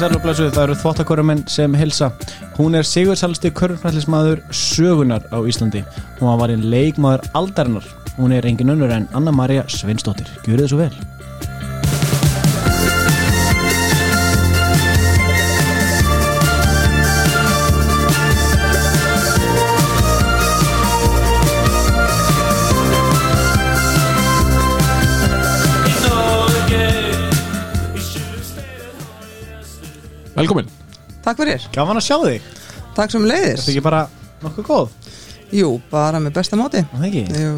það eru þvóttakorumenn sem hilsa. Hún er sigursalsti körnfrætlismadur sögunar á Íslandi. Hún var einn leikmaður aldarinnar. Hún er engin önnur en Anna-Maria Sveinsdóttir. Gjörðu þið svo vel. Velkomin Takk fyrir, Gaman að sjá þig. takk sem leiðis Þetta ekki bara nokkuð góð? Jú, bara með besta móti Það ekki? Jú,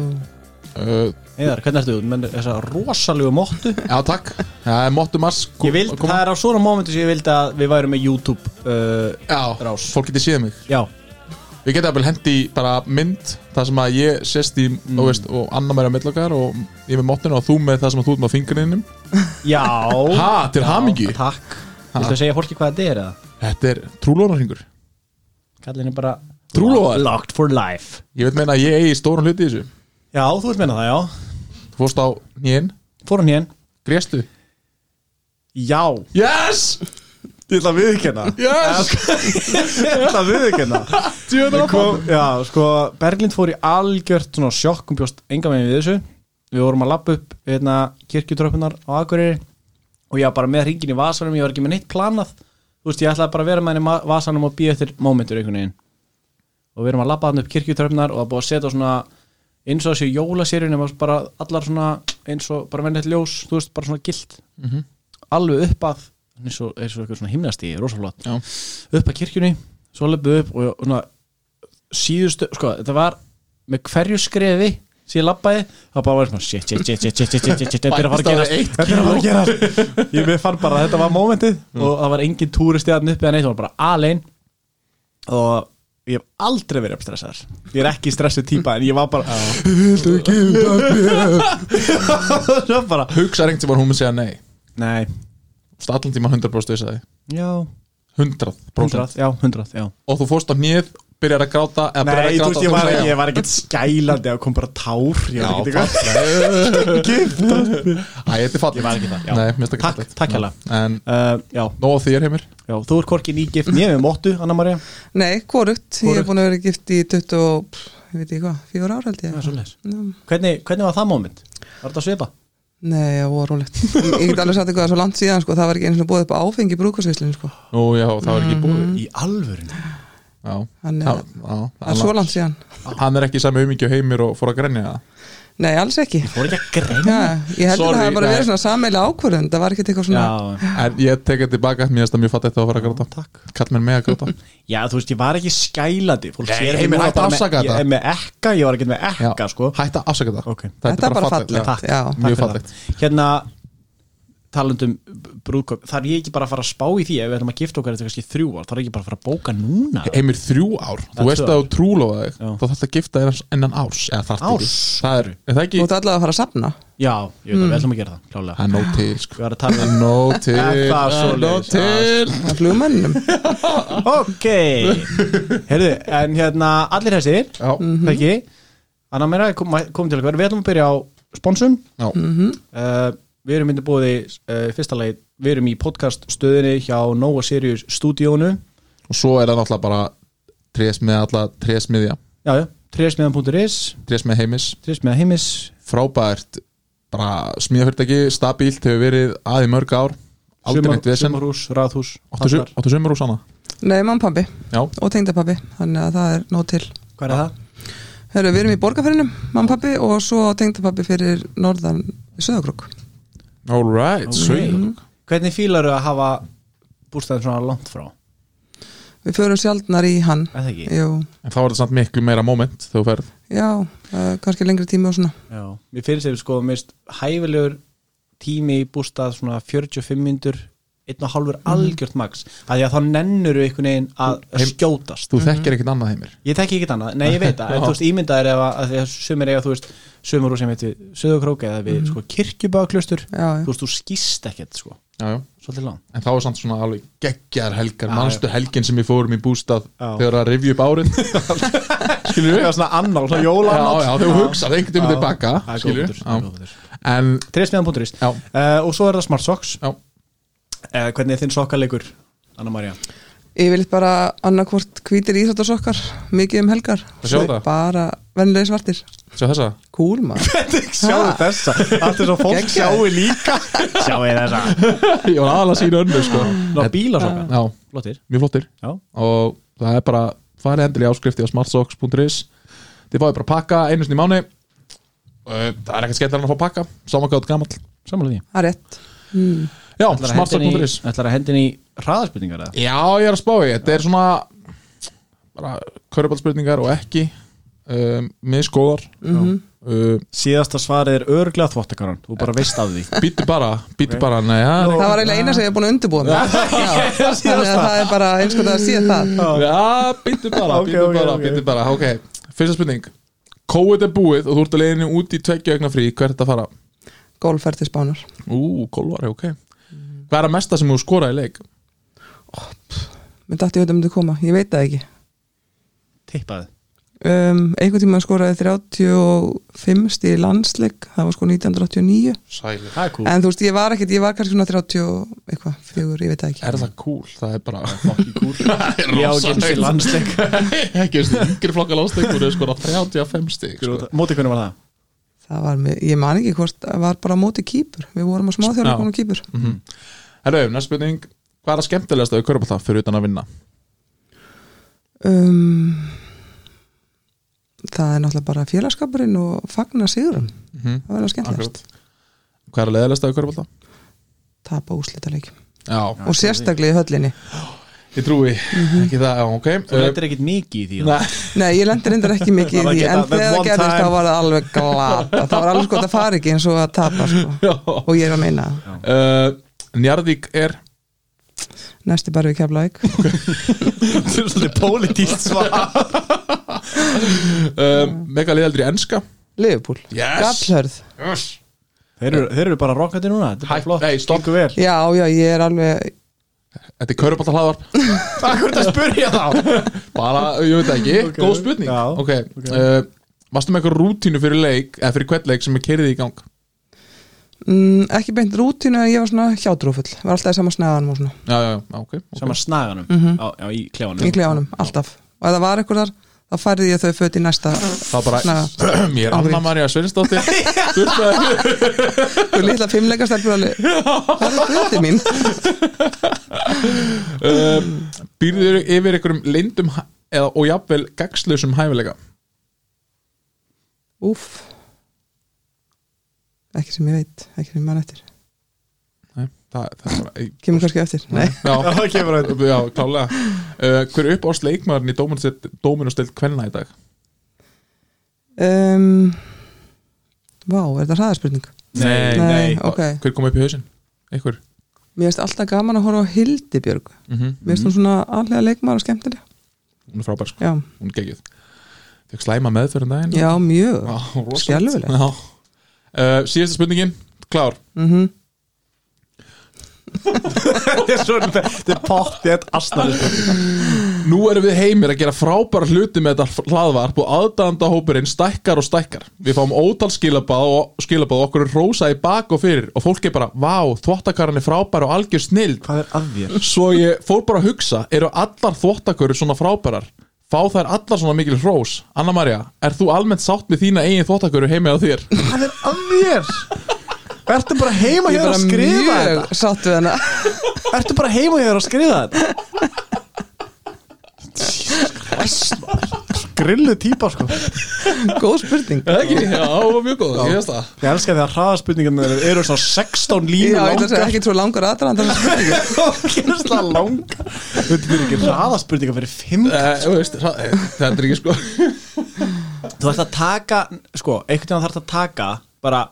uh, Eðar, hvernig ertu? Með þessa rosalegu móttu. Já, takk Það er Mottu Mars kom- Ég vild, það er á svona mómentu sem ég vildi að við værum með YouTube uh, Já, rás. fólk getur séð mig Já, Við getum að hendi bara mynd Það sem að ég sést í Mm. og, veist, og Anna meira millokar og ég með mottinu og þú með það sem að þú ert með fingurinnum já Ha, til Já, hamingju Takk Viltu að segja fólki hvað þetta er eða? Þetta er trúlónarhingur Kallin er bara Trúlóðar? Locked for life. Ég veit meina að ég eigi stóran hluti í þessu. Já, þú veist meina það, já. Þú fórst á nýinn, Fór hann hérna gréstu. Já. Yes! Ég ætla að viðkenna Yes! Ég ætla að viðkenna Við kom, Já, sko Berglind fór í algjört svona sjokkum bjóst enga megin við þessu. Við vorum að lappa upp hérna, kirkjutröppunar á Akureyri og ég var bara með hringin í vasanum ég var ekki með neitt planað Þú veist, ég ætlaði bara að vera með henni í vasanum og býja eftir momentur einhvern veginn og við erum að lappa hann upp kirkjutröppunar og það búið að setja svona eins og þessi jólaserjun bara allar svona eins og bara vennið ljós, þú veist, bara svona gilt Mhm. alveg upp að eins og, eitthvað svona himnastíði, rosalott Já. upp að kirkjunni, svo löpuð upp og, og svona, síðustu sko, þetta var með hverju skrefi sem ég lappaði þá bara var ég svona shit, shit, shit, shit, shit, shit, shit þetta er að fara að gerast. þetta er að fara að gerast. Ég fann bara að þetta var mómentið mm. og það var engin túristi aðn upp eða neitt það var bara alein og ég hef aldrei verið uppstressar ég er ekki stressið týpa en ég var bara það var bara hugsa reyngt sem var hún með segja nei. Nei. Allan tíma 100% þess að þið já 100% 100, já, 100, já. Og þú fórst á nýð byrjar að gráta Nei, að þú gráta veist, ég var, þú ég var ekkert skælandi að kom bara tár Ég Já, var ekkert eitthvað Gift Æ, þetta er fallið Ég var ekki það, já. Nei, mér finnst það Takk, fallegt. takk. Já. En uh, Já, nóg á þér heimir já, þú er hvorki nýgift Ég við móttu, Anna-Maria nei, hvorugt Ég Hvorugt. er búin að vera gift í 20 og, pff, ég veit ekki hvað, fjóra ár held ég Já. hvernig, hvernig var það moment? Var þetta svipa? Nei, það var rólegt Ég get alveg sagt eitthvað svo langt síðan sko, það var ekki eins og búið upp á áfengi brúkarsvislinu sko. Nú, já, það var ekki búið Í alvörinu Hann er, það er svo langt síðan. Hann er ekki sami umíkju heimir og fór að grenja það? Nei, alls ekki. Fór ekki að greina Já, Ég heldur að það hafi bara verið svona sameila ákvörðun. Það var ekki eitthvað svona Já, En ég tek þetta tilbaka, mér finnst það mjög fatt þetta að fara að gráta. Takk. Kall mér með að gráta. Já, þú veist, ég var ekki skælandi. Fólk Nei, sér að afsaka með- þetta. Ég er með ekka, ég var ekki með ekka, sko. Hætt að afsaka það Ok. Þetta er bara fallegt, Mjög fallegt það. Hérna talandum brúðkaup þarf ég ekki bara að fara að spá í því ef við ætlum að gifta okkar eftir kannski þrjú ár þarf ég ekki bara að fara að bóka núna? Heimir þrjú ár, Það þú veist að þú trúlofa þig þá þarf það að gifta þér innan árs Árs? Það er, er það ekki? Þú ert allavega að fara að sapna já, ég veit að við ætlum að gera það klálega Það er nóg til sko. Við erum að tala Það um er nóg til það er nóg til. Það flugum mönnum ok. Heyrðu, en hérna allir þessir Já, það ekki Anna meira kom, kom til okkar. Við ætlum að byrja á sponsum. Já, uh, við erum myndið búið uh, fyrsta leið við erum í podcast stöðinni hjá Nova Sirius stúdíónu. Og svo er það náttúrulega bara trés með alla trésmiðja já, já, trésmiðan.is trés með heimis. Trésmiðan heimis. Frábært bara smíðafyrirtæki, stabílt hefur verið að í mörg ár. Aldrei neitt vesen. sumarhús, raðhús Áttu su- áttu sömur úr sanna? Nei, og pabbi. Já, og tengdapabbi Þannig að það er nóg til. Hvað er það? Hörru, við erum í borgarferinum, mamma og pabbi og svo tengdapabbi fyrir norðan í Söðakrúk alright, Ok. sweet. Hvernig fílar þú að hafa bústæðin svona langt frá? Við förum sjaldnar í hann. Er það ekki? Jú, En þá er þetta samt miklu meira moment þegar þú ferð. Já, uh, kannski lengri tími og svona. Já, mér finnst þeir sko mist hæfilegur tími í bústað svona 45 myndur einn og hálfur algjört max. Að því að þá nennur við einhvern veginn að Heim- skjótast. Þú þekkir ekkert annað heimir. Ég tekki ekkert annað, nei ég veit það. En þú veist ímyndaðir ef að, því að sumir eiga þú veist sumur úr sem heitir Söðukrók eða við sko kirkjubaklustur Já, já, þú veist þú skýst ekkert sko. Já, já. Svolítið langt. En þá er samt svona alveg geggjar helgar. Já, Manstu helgin sem við fórum í bústað Já. Þegar að rifja upp árið Skilur við? Já, svona annál, svona Já, jólanál já, Það það já, uh, er það uh, hvernig er þinn sokkalegur Anna María? Yfirleitt bara annarkvort hvítir íþróttasokkar Mikið um helgar. Það sjá það. Bara vennilega svartir. Sjá þessa? Cool maður. Sjáu þessa, allt er svo fólk Geggjað. sjáu líka. Sjáu þessa. Ég var aðalega sína önnu sko. Ná bílasokka, Já, flottir. Mjög flottir. Já, og það er bara farið endilega í áskrifti á smartsocks.is þið fáið bara pakka einu sinni í mánu Uh, það er ekkert skemmtilega en að fá pakka. Samangátt gamall. Samanlega því. Það er rétt. Mm. Já, smartsocks.is ætlar að hendin í hraðaspurningar eða? já, ég er að spá í, þetta er svona bara körubalspurningar og ekki um, miskóðar Mhm. uh, Síðasta svarið er örglega þvottakaran Þú bara veist af því. Býtu bara, býtu bara nei, ja, Það var eiginlega eina sem ég er búin að undirbúa Já, Þannig að það er bara eins og það að síða það. Já, býtu bara, ok, bara, býtu bara ok, fyrsta spurning. COVID er búið og þú ert að leiðinu út í tveggja augna frí, hvert að fara? Gólferð til spánar. Ú, golvari, ok Hvað er að mesta sem þú skoraði í leik? Mér dætti ég að þetta myndi koma, ég veit það ekki. Tippaði um, Einhvern tíma skoraði 35 stíð landsleik. Það var sko 1989 Sæli Það er cool. En þú veist, ég var ekkert, ég var kannski svona 30 og eitthvað, fjögur, ég veit það ekki. Er það cool? Það er bara Fokki cool. Ég á ekki eins og landsleik Ekki eins og yngri flokka landsleik Þú er sko 35 stig sko. Móti hvernig var það? Það var með, ég man ekki hvort, það var bara á móti kýpur Við vorum að smáþjóra Já. konum kýpur mm Herru, næst spurning. Hvað er það skemmtilegast að við körum það fyrir utan að vinna? um, Það er náttúrulega bara félagskapurinn og fagna sigurum Mm Það verður skemmtilegast Hvað er að leðilegast að við körum það? Tapa úslita leik Já, Og sérstaklega í höllinni. Ég trúi Ekki það, já, ok. Þú lendir ekkit mikið í því? Nei, Nei, ég lendir reyndar ekki mikið í Það því En það- þegar það gerðist þá var það alveg glata. Það var alveg sko að það fari ekki eins og að tapa sko. Og ég er að meina. Það. uh, Njarðvík er? Næsti bara við keflavík. Þú er svolítið pólitíst svar. Uh, Mega liðaldri enska? Liverpool, Yes. gallhörð. Yes. Þeir eru, þeir eru bara rockandi núna Þetta er Hæ, bara flott. nei, stopp. Gengur vel. Já, já, ég er alveg Þetta er körubalta hlaðvarp Hvað er það að spurja þá? Bara, ég veit það ekki, Ok. góð spurning. Já. Ok, uh, varstu með eitthvað rútínu fyrir leik eða fyrir hvern leik sem er kerið í gang mm, Ekki beint rútínu en ég var svona hjátrúfull. Var alltaf í sama snæðanum og svona. Já, já, já, ok, okay. Sama snaganum? Mhm. á, já, í klefanum. Í klefanum, alltaf. Og ef það var eitthvað þar, þá færði ég þau föt í næsta bara, Snaga. ég er Anna Ágríns. María Sveinsdóttir. Þurfti Þú litla fimmleika stelpur alveg Það er föti mín. Uh, Býrður yfir einhverjum leyndum hæ- eða, og jafnvel gagslausum hæfileika? Úff Ekki sem ég veit, ekki sem ég man eftir. Nei, það, það er bara Kemur kannski eftir, nei. Já, það kemur að já klálega. Uh, Hver er upp ást leikmaðurinn í dóminustelt kvenna í dag? um, Vá, er þetta hraðarspurning? Nei, Nei, ok. Hver kom upp í hausinn? Einhver? Mér finnst alltaf gaman að horfa á Hildibjörg. Mm -hmm. Mér finnst hún svona allega leikmaður og skemmtileg. Hún er frábær sko, Já, hún er geggjuð. Fekk slæma meðfyrir daginn já mjög. Já. Skelfilegt. Já. Uh, Síðasta spurningin, klár. Mm Þetta er svo- þetta er pott Þetta er asnari Nú erum við heimir að gera frábæra hluti með þetta hlaðvarp og aðdæðanda hópurinn stækkar og stækkar. Við fáum ótal skilabað og skilabað og okkur er rósa í bak og fyrir og fólk er bara, vá, þvottakarinn er frábær og algjör snild Hvað er að þér? Svo ég fór bara að hugsa, eru allar þvottakarur svona frábærar? Fá þær allar svona mikil hrós? Anna María, er þú almennt sátt með þína eigin þvottakarur heimi á þér? Hvað er að þér? Ertu bara heima Ég hér er að bara skrifa mjög þetta? sátt við hana Ertu bara heima hér að skrifa þetta? Grillu típa sko. Góð spurning. Ekki, já, mjög góð, ég veist það. Ég elska því að hraðaspurningarnir eru, eru svona 16 línu Já, ég ætla að segja langar ekki svo langur aðdraðan þessar spurningu Ógeðslega langar. Þetta er ekki hraðaspurningar fyrir 5 Eh, þú veist, það- eh, Þetta er ekki sko. Þú ætti að taka, sko, einhvern veginn þarf að taka bara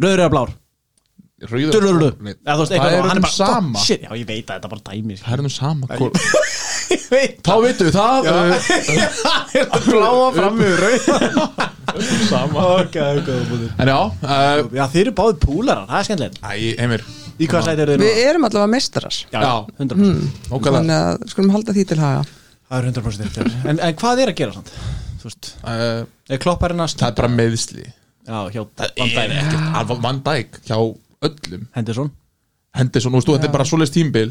Rauður eða blár Dulurulu Nei, Eða þú veist, Það eitthvað er hann um bara, sama. Shit, Já, ég veit að þetta er bara dæmi Það er um sama hvor- Þá við það. Eh, er bláa fram við rauð Sama. En já, uh, Já, þeir eru báðið púlarar, það er Heimir. Í hvað sæti eru þeir Við nú? erum allavega. 100% Ókvæða Þannig að skulum halda því til haga. Það er 100% eftir. En, en hvað er að gera veist, uh, er klopparinn að Það er bara meðsli Já, hjá Það Van er Dijk. ekkert Alva Van Dijk hjá öllum. Henderson Henderson, þú veist, þetta er bara svoleiðis tímbil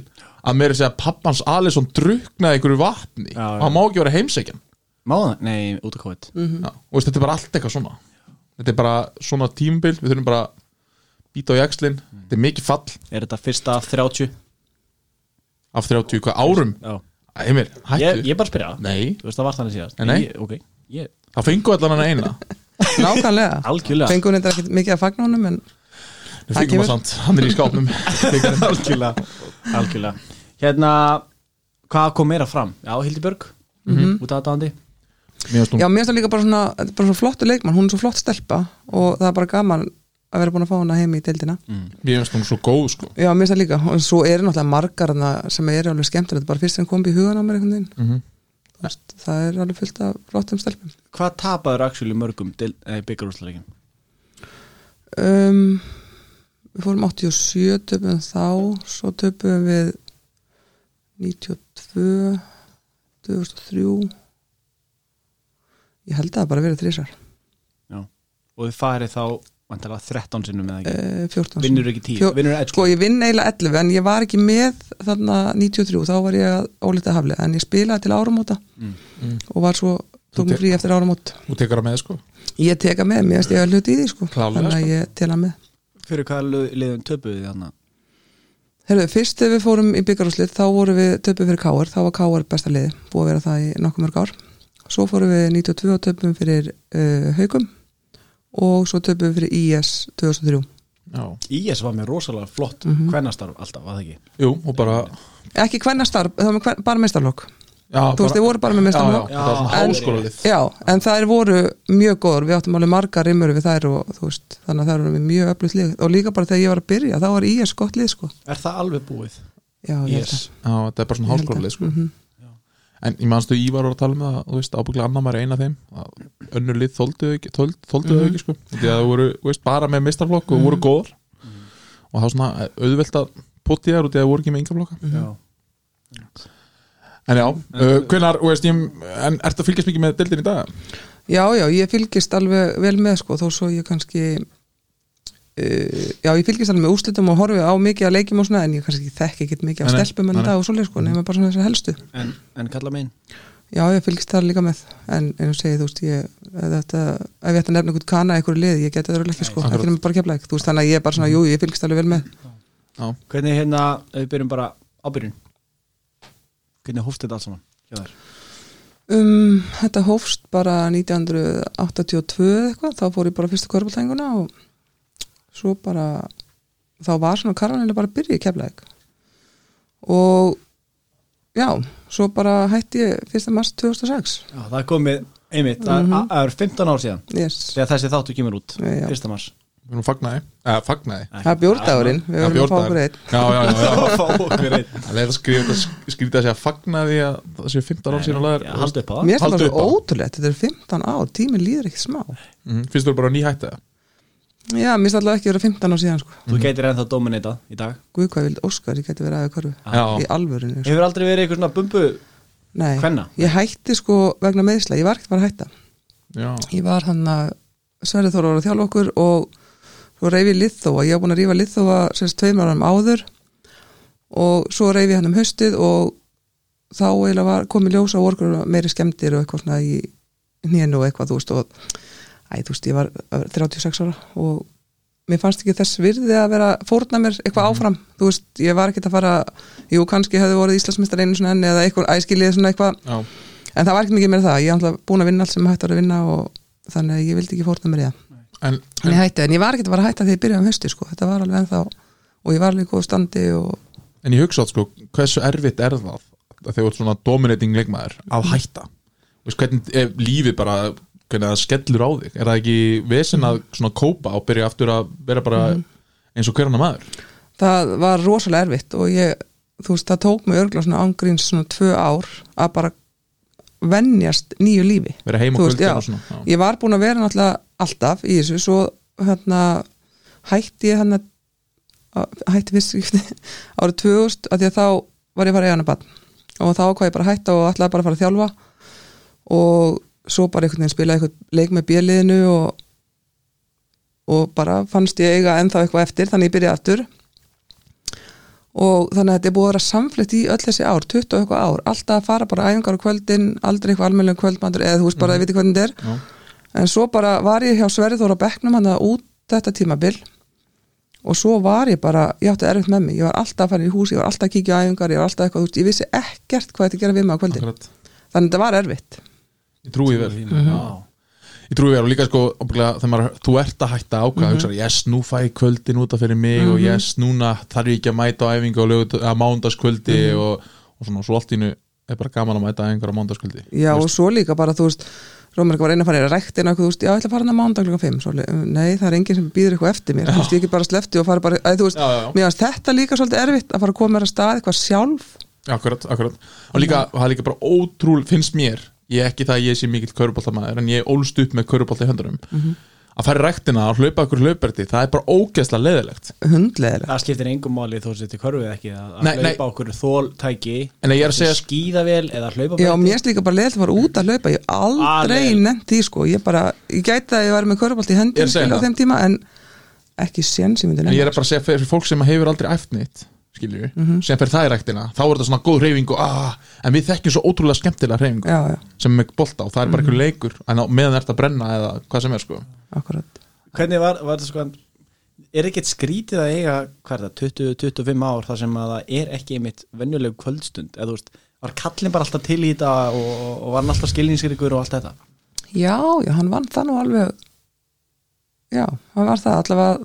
að mér er að segja að pappans Alisson druknaði einhverju vatni. Já, já. og hann má ekki vera heimsækjan. Má það? Nei, út af COVID. Mhm. Já, og veist, þetta er bara allt eitthvað svona. Þetta er bara svona tímbil, við þurfum bara að býta á jakslinn, þetta er mikið fall. Er þetta fyrsta af 30? af 30 hvað árum? Já. Heimir, hættu. Ég, ég bara spyrja Nei, Þú veist það var þannig síðast. Nei, nei. Ég- Ok, ég, það fengu allan hann eina. Nákvæmlega. Algjörlega. Fengur þetta ekki mikið að fagna honum en Við kemur. það samt, hann er í skápnum. Algjörlega. Algjörlega. Hérna, hvað kom meira fram? Já, Hildibjörg Út af aðdáðandi já, mér finnst það líka bara svona, þetta er bara svona flottu leikmann hún er svo flott stelpa og það er bara gaman að vera búin að fá hana heim í deildina. Mér finnst hún svo góð sko. Já, mér finnst það líka. Og svo eru náttúrulega margar þarna sem eru alveg skemmtilegt bara fyrst sem kom í hugan á mér einhvern veginn. Mhm. Þú veist, það er alveg fullt af flottum stelpum. Hvað tapaður actually mörgum eh, byggarúsleikin? um, við fórum 87 töpum þá svo töpum við 92 2003 ég held að það bara verið þrísar Já. Og þið farið þá vantilega 13 sinnum eða ekki? Eh, 14 Vinnur ekki 10 Fjó- sko ég vinn eiginlega 11 en ég var ekki með þarna 93 þá var ég að ólita hafli en ég spilaði til áramóta Mm. og var svo tók Þú mér frí eftir áramót. Þú tekur það með sko? Ég teka með, mér veist ég að hluti í því sko. Klárlega, þannig að sko. ég tela með Fyrir hvaða liðum töpuðu þið þannig? Herðu, fyrst þegar við fórum í byggarúslið þá vorum við töpum fyrir Káar, þá var Káar besta liði búið að vera það í nokkuð mörg ár svo fórum við 92 og töpum fyrir uh, Haugum og svo töpum við fyrir IS 2003 Já IS var með rosalega flott mm Mhm. Hvernastarf alltaf, var það ekki? Jú, og bara ekki hvernastarf, það var bara meistarlokk já, þú veist, þið voru bara með svona En- háskólalið. Já, en þær voru mjög góður, við áttum alveg margar rimmur við þær og þú veist, þannig að þær voru með mjög öflugt lið. Og líka bara þegar ég var að byrja, þá var IS gott lið sko. Er það alveg búið? Já, IS Já, þetta er bara svona að. sko. Mhm. En ég manstu Ívar var að tala um það Þú veist, ábygglega annar maður ein af þeim. Önnur lið þóldu ekki, þoldu, þoldu Mhm. ekki sko. Því að það voru, veist, bara með mistarflokk og voru góðar. Og það var svona auðvelt að putti þær út í að það voru ekki með yngjaflokka Já En já, uh, þú veist, ég En ertu að fylgjast mikið með deildin í dag? Já, já, ég fylgist alveg vel með sko, þó svo ég kannski uh, já, ég fylgist alveg með úrslitum og horfi á mikið að leikjum og svona, en ég kannski þekki ekkit mikið af stelpum en dag og svoleið sko, nema bara svona þessar helstu. En, en kalla megin Já, ég fylgist það líka með en einu segi, þú veist, ég þetta, ef ég ætti að nefna einhvern kana í einhverju lið ég geti það örugglega ekki sko, ekki nema bara kefla þú veist, þannig að ég er bara svona, jú, ég fylgist alveg vel með. Hvernig hérna, ef við byrjum bara ábyrjun Hvernig hófst þetta allt saman? Um, þetta hófst bara 1982 eða eitthvað, þá fór ég bara fyrstu körbáltænguna og svo bara þá var svona karvanilega bara að byrja í keflæk og já, svo bara hætti ég 1. mars 2006 Já, það komið, einmitt, það er- það er 15 ár síðan yes. þegar þessi þáttu kemur út, Já. 1. mars Við erum fagnaði. Það er bjórdagurinn, við Já, verðum að fá okkur einn. Já, já, já, já. Fá okkur einn. Það er að skrýta að segja fagnaði að það séu 15 ár síðan og laður Haldu upp á það. Mér finnst það ótrúlegt, þetta er 15 ár. Tíminn líður ekkert smá. Mm, Finnst þú bara ný hætti það? já, mér finnst alltaf ekki vera 15 ár síðan sko. Þú gætir ennþá dominatað í dag. Guð hvað vild Óskar, ég geti verið aðeins körfu. Já, í alvörinu, sko. Hefur aldrei verið eitthvað svona bumbu svo reyfi Liðþóa, ég var búin að rífa Liðþóa sérst tveimur árum áður. Og svo reyfi hann um haustið og þá var komið ljósa og orkur meiri skemmtir og eitthvað svona í hnénu og eitthvað, þú veist og æ, þú veist, ég var uh, 36 ára og mér fannst ekki þess virði að vera fórna mér eitthvað áfram. Þú veist, ég var ekkert að fara jú, kannski hefði vorið Íslandsmeistar einu svona enn eða eitthvað æskilið svona eitthvað. Já. En það var ekkert mikið meira það, ég alltaf búin að vinna allt sem hægt var að vinna og þannig að ég vildi ekki fórna mér í það En, en ég hætti, en ég var ekkert að fara að hætta þegar ég byrjaði um hausti sko. þetta var alveg ennþá og ég var alveg góð standi og en ég hugsa átt sko Hversu erfitt er það að þegar þú ert svona dominating leikmaður að hætta? Veist, hvernig er lífið bara hvernig það skellur á þig? Er það ekki vesen að svona kópa og byrja aftur að vera bara eins og hver annar maður? Það var rosalega erfitt og ég, þú veist, það tók mig örgla svona ángríns svona tvö ár að bara venjast nýju lífi veist, já. svona já. ég var búin að vera náttúrulega alltaf í þessu, svo hérna hætti ég hérna hætti fyrst skipti árið 2000 af því að þá var ég að fara í hana bann og þá hvað ég bara að hætta og ætlaði bara að fara að þjálfa og svo bara einhvern veginn spila eitthvað leik með bjöliðinu og, og bara fannst ég eiga ennþá eitthvað eftir þannig ég byrjaði aftur og þannig að þetta er búið að vera samflitt í öll þessi ár, 20 og eitthvað ár. Alltaf að fara bara æfingar á kvöldin aldrei eitthvað almennlega kvöldmandur eða þú veist bara að viti hvernig þetta er. Já. en svo bara var ég hjá Sverriþóra Becknum hann að út þetta tímabil. Og svo var ég bara, ég átti erfitt með mig. Ég var alltaf að fara í hús, ég var alltaf að kíkja á æfingar ég var alltaf eitthvað, þú veist, ég vissi ekkert hvað þetta gera við mig á kvöldin, Akkurat. þannig að þetta var erfitt Ég trúi Já. Og líka sko þegar maður, þú ert að hætta að ákvæða mm yes, nú fæ ég kvöldin út af fyrir mig og yes, núna þarf ég ekki að mæta á æfingu að mándaskvöldi og, og svona, svo allt í nu er bara gaman að mæta æfingar á mándaskvöldi Já, og svo líka bara, þú veist Rómur var einu að fara í ræktina, þú veist, já, ég ætla að fara hann að mándag klukkan 5, svo, nei, það er enginn sem býður eitthvað eftir mér, þú veist, ég ekki bara slefti og fara bara, að, þú veist, Já, já, já. mér varst þetta líka svolítið erfitt að fara að koma mér að stað eitthvað sjálf, Akkurat, akkurat. Og líka, það líka bara ótrúl, finnst mér ég er ekki það að ég sé mikill köruboltamæður en ég ólst upp með körubolta í höndunum. Að fara í ræktina og hlaupa okkur hlauperti það er bara ógeðslega leðilegt hundleðilega Það skiptir engum máli þó sem þetta körfið ekki að að Nei, nei. hlaupa okkur þóltæki en ég er að segja, skíðavél eða hlaupa Já, mér er líka bara leðilega að fara út að hlaupa. Ég aldrei Alveg. nefnt því, sko. Ég bara, ég gæti að ég var með körubolt í er að skilja á þeim tíma, en ekki séns ég myndi en að segja fyrir fólk sem fyrir það í ræktina þá er þetta svona góð reyfing og ah, en við þekkjum svo ótrúlega skemmtilega reyfingu Já, já, sem með bolta og það er bara einhver leikur en á meðan er þetta að brenna eða hvað sem er sko. Akkurat Hvernig var, var þetta sko er ekkert skrítið að eiga hvað er það, 20-25 ár þar sem að það er ekki einmitt venjuleg kvöldstund eða þú veist, var kallin bara alltaf til í þetta og, og var hann alltaf skilningsrikur og allt þetta? Já, já, hann vann það nú alveg Já, hann var það allavega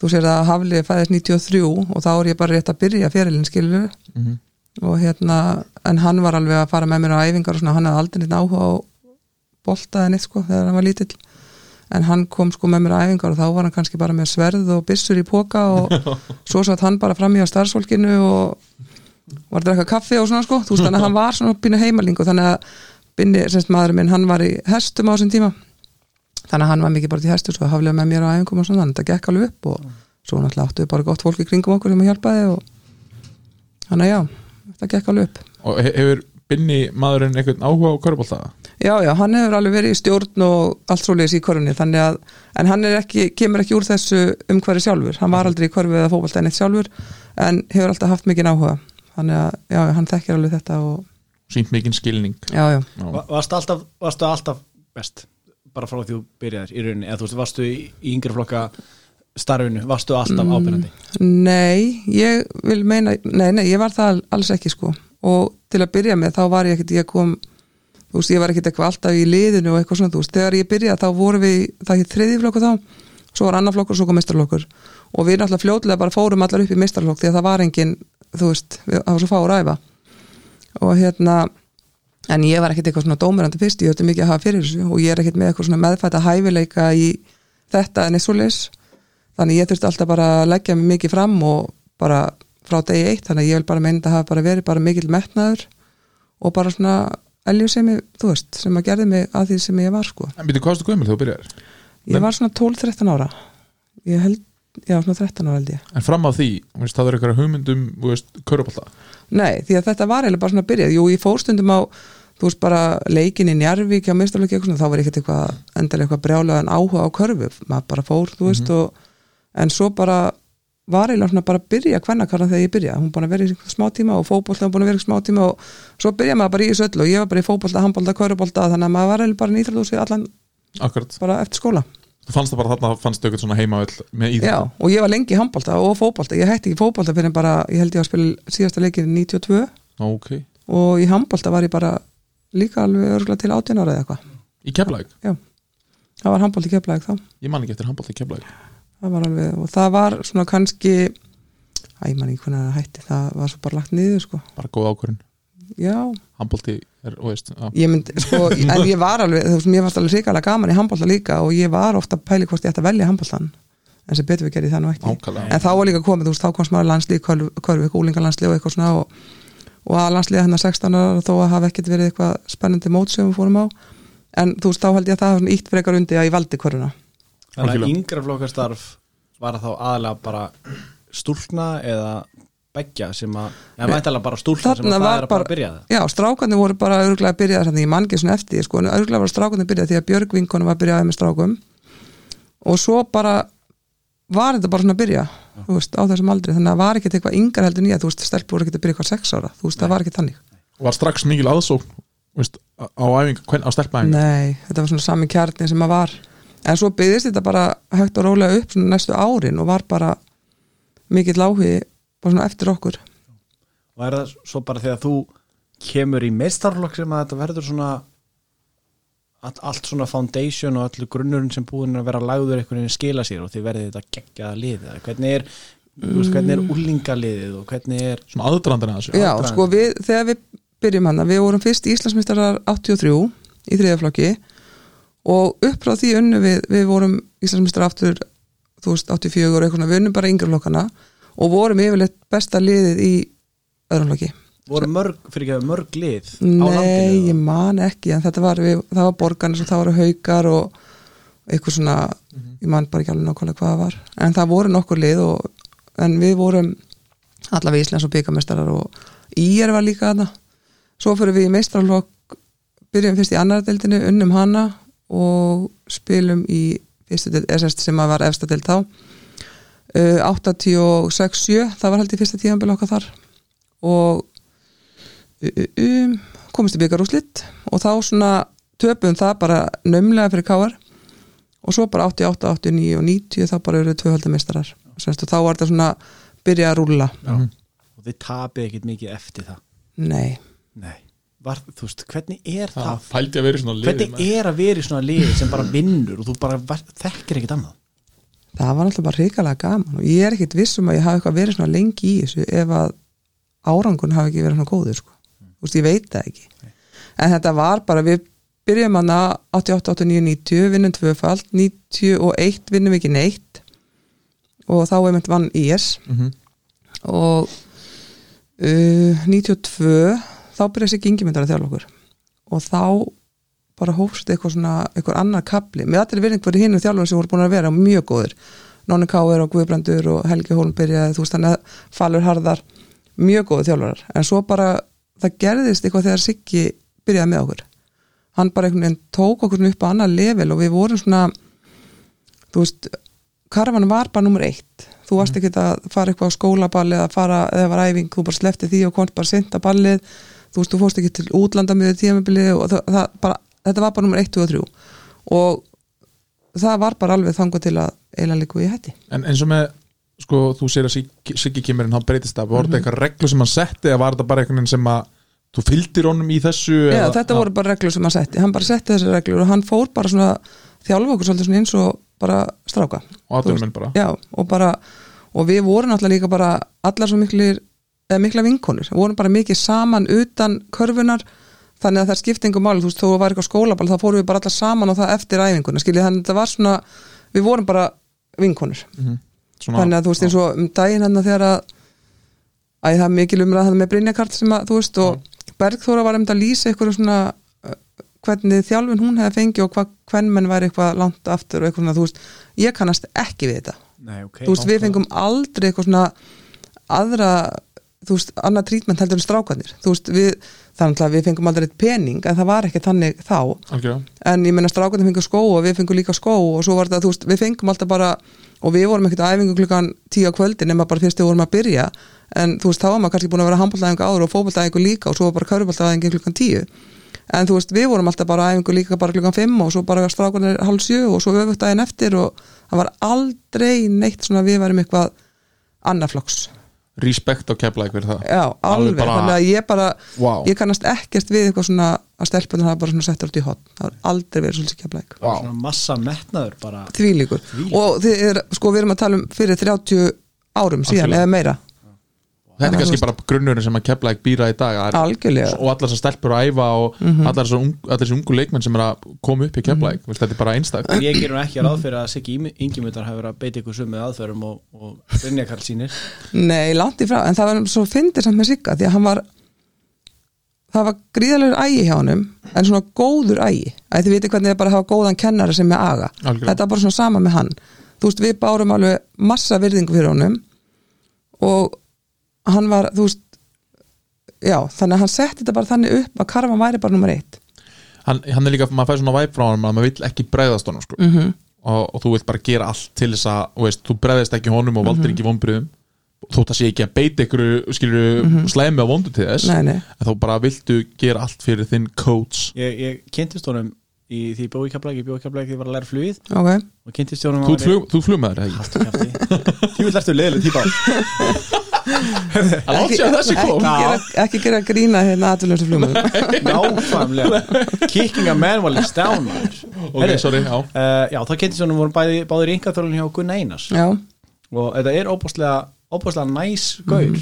þú sér að Hafli fæðist 93 og þá er ég bara rétt að byrja fyrirlin skilur Mhm. og hérna, en hann var alveg að fara með mér á æfingar og svona, hann hafði aldrei neitt áhuga á boltaði neitt sko þegar hann var lítill. En hann kom sko með mér á æfingar og þá var hann kannski bara með sverð og byssur í póka og svo satt hann bara fram í á starfsfólkinu og var að drekka kaffi og svona sko. Þú veist þannig að hann var svona pínu heimaling og þannig að binni, semst maðurinn minn, hann var í hestum á þessum tíma þannig að hann var mikið bara til hestur svo haflega með mér á æfingum og svona þannig að þetta gekk alveg upp og svo náttúrulega áttu við bara gott fólk í kringum okkur sem að hjálpaði og þannig að já, þetta gekk alveg upp. Og he- hefur Binni maðurinn einhvern áhuga á körubolta Já, já, hann hefur alveg verið í stjórn og allt svoleiðis í korfunni, þannig að en hann er ekki, kemur ekki úr þessu umhverfi sjálfur, hann var aldrei í korfu eða fókbalta en eitt sjálfur, en hefur alltaf haft mikið áhuga, þannig að já, hann þekkir alveg þetta og sínt mikinn skilning. Já, já, Já. Va- varstu alltaf, varstu alltaf best bara frá því þú byrjaðir í rauninni. Eða þú veist, varstu í, í yngri flokka starfinu, varstu alltaf ábyrjandi Nei, ég vil meina nei, nei, ég var það alls ekki sko. Og til að byrja með þá var ég ekkit ég kom, þú veist, ég var ekkit eitthvað alltaf í liðinu og eitthvað svona, þú veist, þegar ég byrjaði þá voru við, það hér þriði flokkur þá svo var annar flokkur og svo kom mistarflokkur og við náttúrulega fljótlega bara fórum allar upp í mistarflokk því að það var engin, þú veist við, það var svo hérna en ég var ekkit eitthvað svona dómurandi fyrst, ég höfði mikið að hafa fyrir þessu og ég er ekkit með eitthvað svona meðfætta hæfileika í þetta en eins og leys þannig ég þurfti alltaf bara að leggja mig mikið fram og bara frá degi eitt þannig ég vil bara meina að það hafa bara verið bara mikill metnaður og bara svona elju sem ég, þú veist, sem að gerði mig að því sem ég var sko. en byrju, hvað varstu gömul þú byrjar? Ég var svona 12-13 ára. Ég held, já svona 13 ára held ég. En fram á því, það er eitthvað hugmyndum þú veist, körubolta Nei, því að þetta var eiginlega bara svona að byrja Jú, ég fór stundum á, þú veist bara leikin í Njarvík hjá mistarleiki eitthvað svona, þá var ég ekkert eitthvað, endalega eitthvað brjálaðan áhuga á körfu, maður bara fór, þú veist og, en svo bara var svona bara að byrja kvennakarna þegar ég byrja hún búin að vera í smá tíma og fótbolta hún búin að vera í smá tíma og svo byrja maður bara í þessu öllu og ég var bara í fótbolta, handbolta, körfubolta þannig að maður var bara nýþrjóðúsi allan akkurat, bara eftir skóla. Þú fannst það bara þarna fannst þau eitthvað svona heima með í Já, og ég var lengi í handbolta og fótbolta. Ég hætti ekki fótbolta fyrir en bara, ég held ég að spila síðasta leikir 92 ok, og í handbolta var ég bara líka alveg örgulega til 18 ára eða eitthvað. Í keflæk það var handbolti keflaðið þá. Ég man ekki eftir handbolta í keflæk það var alveg, og það var svona kannski æ, ég man ekki hvernig það hætti það var svo bara lagt niður sko. Bara góð ákvörun, já, handbolti er, og veist, já, ég myndi, sko en ég var alveg, þú veist, mér fannst alveg hrikalega gaman í handbolta líka og ég var ofta að pæli hvort ég ætti að velja handboltan en sem betur við gerði það nú ekki. Ákala en þá var líka komið, þú veist, þá komst maður landslíð körfi, úlingalandslíð og að landslíða hennar 16 ára þó að hafa ekkert verið eitthvað spennandi mót sem við fórum á. En þú veist, þá held ég að það svona ítt frekar undi að ég valdi körfuna. Þannig að yngra flokkastarf var þá aðalega bara stúlkna eða beggja sem að, eða væntalega bara stúlkna sem að það var er að bara bara- byrja það. Já, strákarnir voru bara örgulega að byrja þannig ég man ekki svona eftir, sko, en örgulega var strákarnir að byrja því að Björg vinkonum var að byrja með strákum. Og svo bara var þetta bara svona að byrja þú veist, á þessum aldri. Þannig að það var ekkert eitthvað yngar heldur nýja þú veist, stelpur voru ekkert að byrja eitthvað sex ára. Þú veist, það var ekkert þannig. Var strax mikil aðsókn veist, á æfingu, hvern, á stelpaæfingu Nei, þetta var svona sami kjarni sem að var. En svo byggðist þetta bara högt og rólega upp svona næstu árin og var bara mikill áhugi bara svona eftir okkur. Og er það svo bara þegar þú kemur í meistarflokk sem að þetta verður svona allt, allt svona foundation og allir grunnurinn sem búin að vera lagður einhvern veginn skila sér og þið verðið þetta geggjaða liðið eða hvernig er, mm. veist, hvernig er úlingaliðið og hvernig er Svona aðdrandina þessu Já, Aðdragandi. sko við, þegar við byrjum hana við vorum fyrst Íslandsmeistarar 83 í þriðaflokki og upp frá því unnu við við vorum Íslandsmeistarar aftur þú veist 84 og eitthvað, við unnum bara yngra flokkana og vorum yfirleitt besta liðið í öðrum flokki voru mörg, fyrir ekki að mörg lið á Nei, landinu ég man ekki en þetta var, við, það var borgarnir og það voru haukar og eitthvað svona ég man bara ekki alveg nákvæmlega hvað það var. En það voru nokkur lið og, en við vorum allavega Íslands og byggamestarar og Ír var líka þarna. Svo fyrir við í meistrarlokk byrjum fyrst í annar deildinu, unnum hana og spilum í fyrstu deild, SS sem að var efsta deild þá. Uh, 86-7 það var held í fyrsta tíðanbel okkar þar. Og um, komist í byggarúslitt og þá svona töpum það bara nömlega fyrir káar og svo bara 88, 89 og 90 þá bara eru tvöhaldameistarar og þá var þetta svona byrja að rúlla. Og þið tapið ekkert mikið eftir það? Nei, Nei, var, þú veist, hvernig er það, Það? fældi að vera í svona liði hvernig er að vera í svona lið sem bara vinnur og þú bara þekkir ekkert annað? Það var alltaf bara hrikalega gaman og ég er ekkit viss um að ég hafi eitthvað verið svona lengi í þessu ef að árangun hafi ekki verið svona góður sko. Veist, ég veit það ekki. En þetta var bara, við byrjum hana 88, 89, 90, vinnum tvöfald 91 vinnum við ekki neitt. Og þá er mynd vann IS Mhm. og uh, 92 þá byrjaði sér gengimyndar að þjálfa okkur. Og þá bara hófst eitthvað svona, eitthvað annar kapli með allir virðing fyrir hinn þjálfur sem voru búin að vera mjög góður, Nóni Káir og Guðbrandur og Helgi Hólm byrjaði, þú veist þannig að Falur Harðar, mjög góðu þjálfurar en svo bara, það gerðist eitthvað þegar Siggi byrjaði með okkur. Hann bara einhvern veginn tók okkur upp á annar level og við vorum svona þú veist, karvan var bara nummer eitt, þú varst ekki að fara eitthvað á skólaball eða fara, eða var æfing þú bara slefti því og komst bara sent að ballið. Þú veist, þú fórst ekki til útlanda með tímabilið og það, það bara, þetta var bara nummer 1, 2 og 3 og það var bara alveg þangu til að eiginlega líka í hætti En eins og með, sko, þú segir að Siggi- kemur en hann breytist það, voru þetta eitthvað reglu sem hann setti eða var þetta bara einhvern veginn sem að þú fylgdir honum í þessu Já, eða, þetta voru bara reglur sem hann setti, hann bara setti þessar reglur og hann fór bara svona þjálfa okkur svolítið svona eins og bara stráka. Og aðdurmenn bara. Já, og bara og við vorum náttúrulega líka bara allar svo miklir, eða mikla vinkonur. Við vorum bara mikið saman utan körfunar þannig að það er skiptingu máli. Þú veist, þó var eitthvað skólaball, þá fórum við bara allar saman og það eftir æfinguna, skiljið, þannig að þetta var svona við vorum bara vinkonur Svona, þannig að þú veist eins og um daginn hérna þegar að að það mikil umræð með Brynjakart sem að þú veist og Bergþóra var um að lýsa eitthvað svona hvernig þjálfin hún hefði fengið og hvað hvern menn væri eitthvað langt aftur og eitthvað svona, þú veist, ég kannast ekki við þetta. Nei, ok þú veist, við fengum aldrei eitthvað svona aðra, þú veist, annað trítment heldur en strákanir, þú veist, við þannig að við fengum aldrei pening, en það var ekki þannig þá, algjörða en ég menna strákanir fengum skó og við fengum líka skó og svo var þetta, þú veist, við fengum alltaf bara og við vorum ekkert á æfingu klukkan tíu á kvöldi nema bara fyrst við vorum að byrja. En þú veist, þá var maður kannski búin að vera handbóltaðingu áður og fótbóltaðingu líka og svo var bara körfbóltaðingu klukkan tíu. En þú veist, við vorum alltaf bara æfingu líka bara klukkan fimm og svo bara strákanir hálf sjö og svo öfugt daginn eftir og það var aldrei neitt svona við varum eitthvað annarflokks respekt á kefla fyrir það. Já, alveg, bara- þannig að ég bara Vá. ég kannast ekkert við eitthvað svona að stelpunum hafa bara svona settur út í hot það var aldrei verið svolítið Vá. Svona massa metnaður bara. Þvílíkur. Og þið er, sko við erum að tala um fyrir 30 árum síðan Algjörlega. eða meira. Þetta er að kannski bara grunnurinn sem að kefla ekki býra í dag það er- Algjörlega. og allar þessar stelpur að æfa og allar þessar ung, allar þessar ungu leikmenn sem er að koma upp í kefla mm þetta er bara einstak Ég gerum ekki ráð fyrir að Siggi Ingimundar hafi verið að beita ykkur sumið aðferðum og, og Brynja Karl sínir nei, langt í frá, en það var svo fyndir samt með Sigga því að hann var það var gríðalegur ægi hjá honum en svona góður ægi þið viti hvernig þið bara hafa góðan kennara sem með aga Algjörlega. þetta var bara svona sama með hann þú veist, við bárum alveg massa virðingu fyrir honum og hann var, þú veist já, þannig að hann setti þetta bara þannig upp að Karvan væri bara nummer eitt hann, hann er líka, maður fær svona væp frá hann að maður vill ekki bregðast honum sko. -hmm. og, og þú vilt bara gera allt til þess að veist, þú breðist ekki honum og valdir ekki vonbriðum þótt að sé ekki að beita ykkur skilur mm slæmi á vondu til þess nei, nei, en þá bara viltu gera allt fyrir þinn coach. Ég, ég kynntist honum í því bjói kaflæk, ég bjói kaflæk því ég var að læra flugið. Ok. Og kynntist honum þú, flug, þú flugmaður ekki? Þú vil ertu leiðileg típa. Ekki, kom gera, ekki gera grína hérna aðvöldum flugum Nákvæmlega. Kicking a man while he's down ok, Heyrðu, sorry, já. uh, Já, þá kynntist honum vorum bæði, báðir í yngaþjólun hjá Gunna Einars. Já, og þetta er óbúslega óbúslega næs gaur.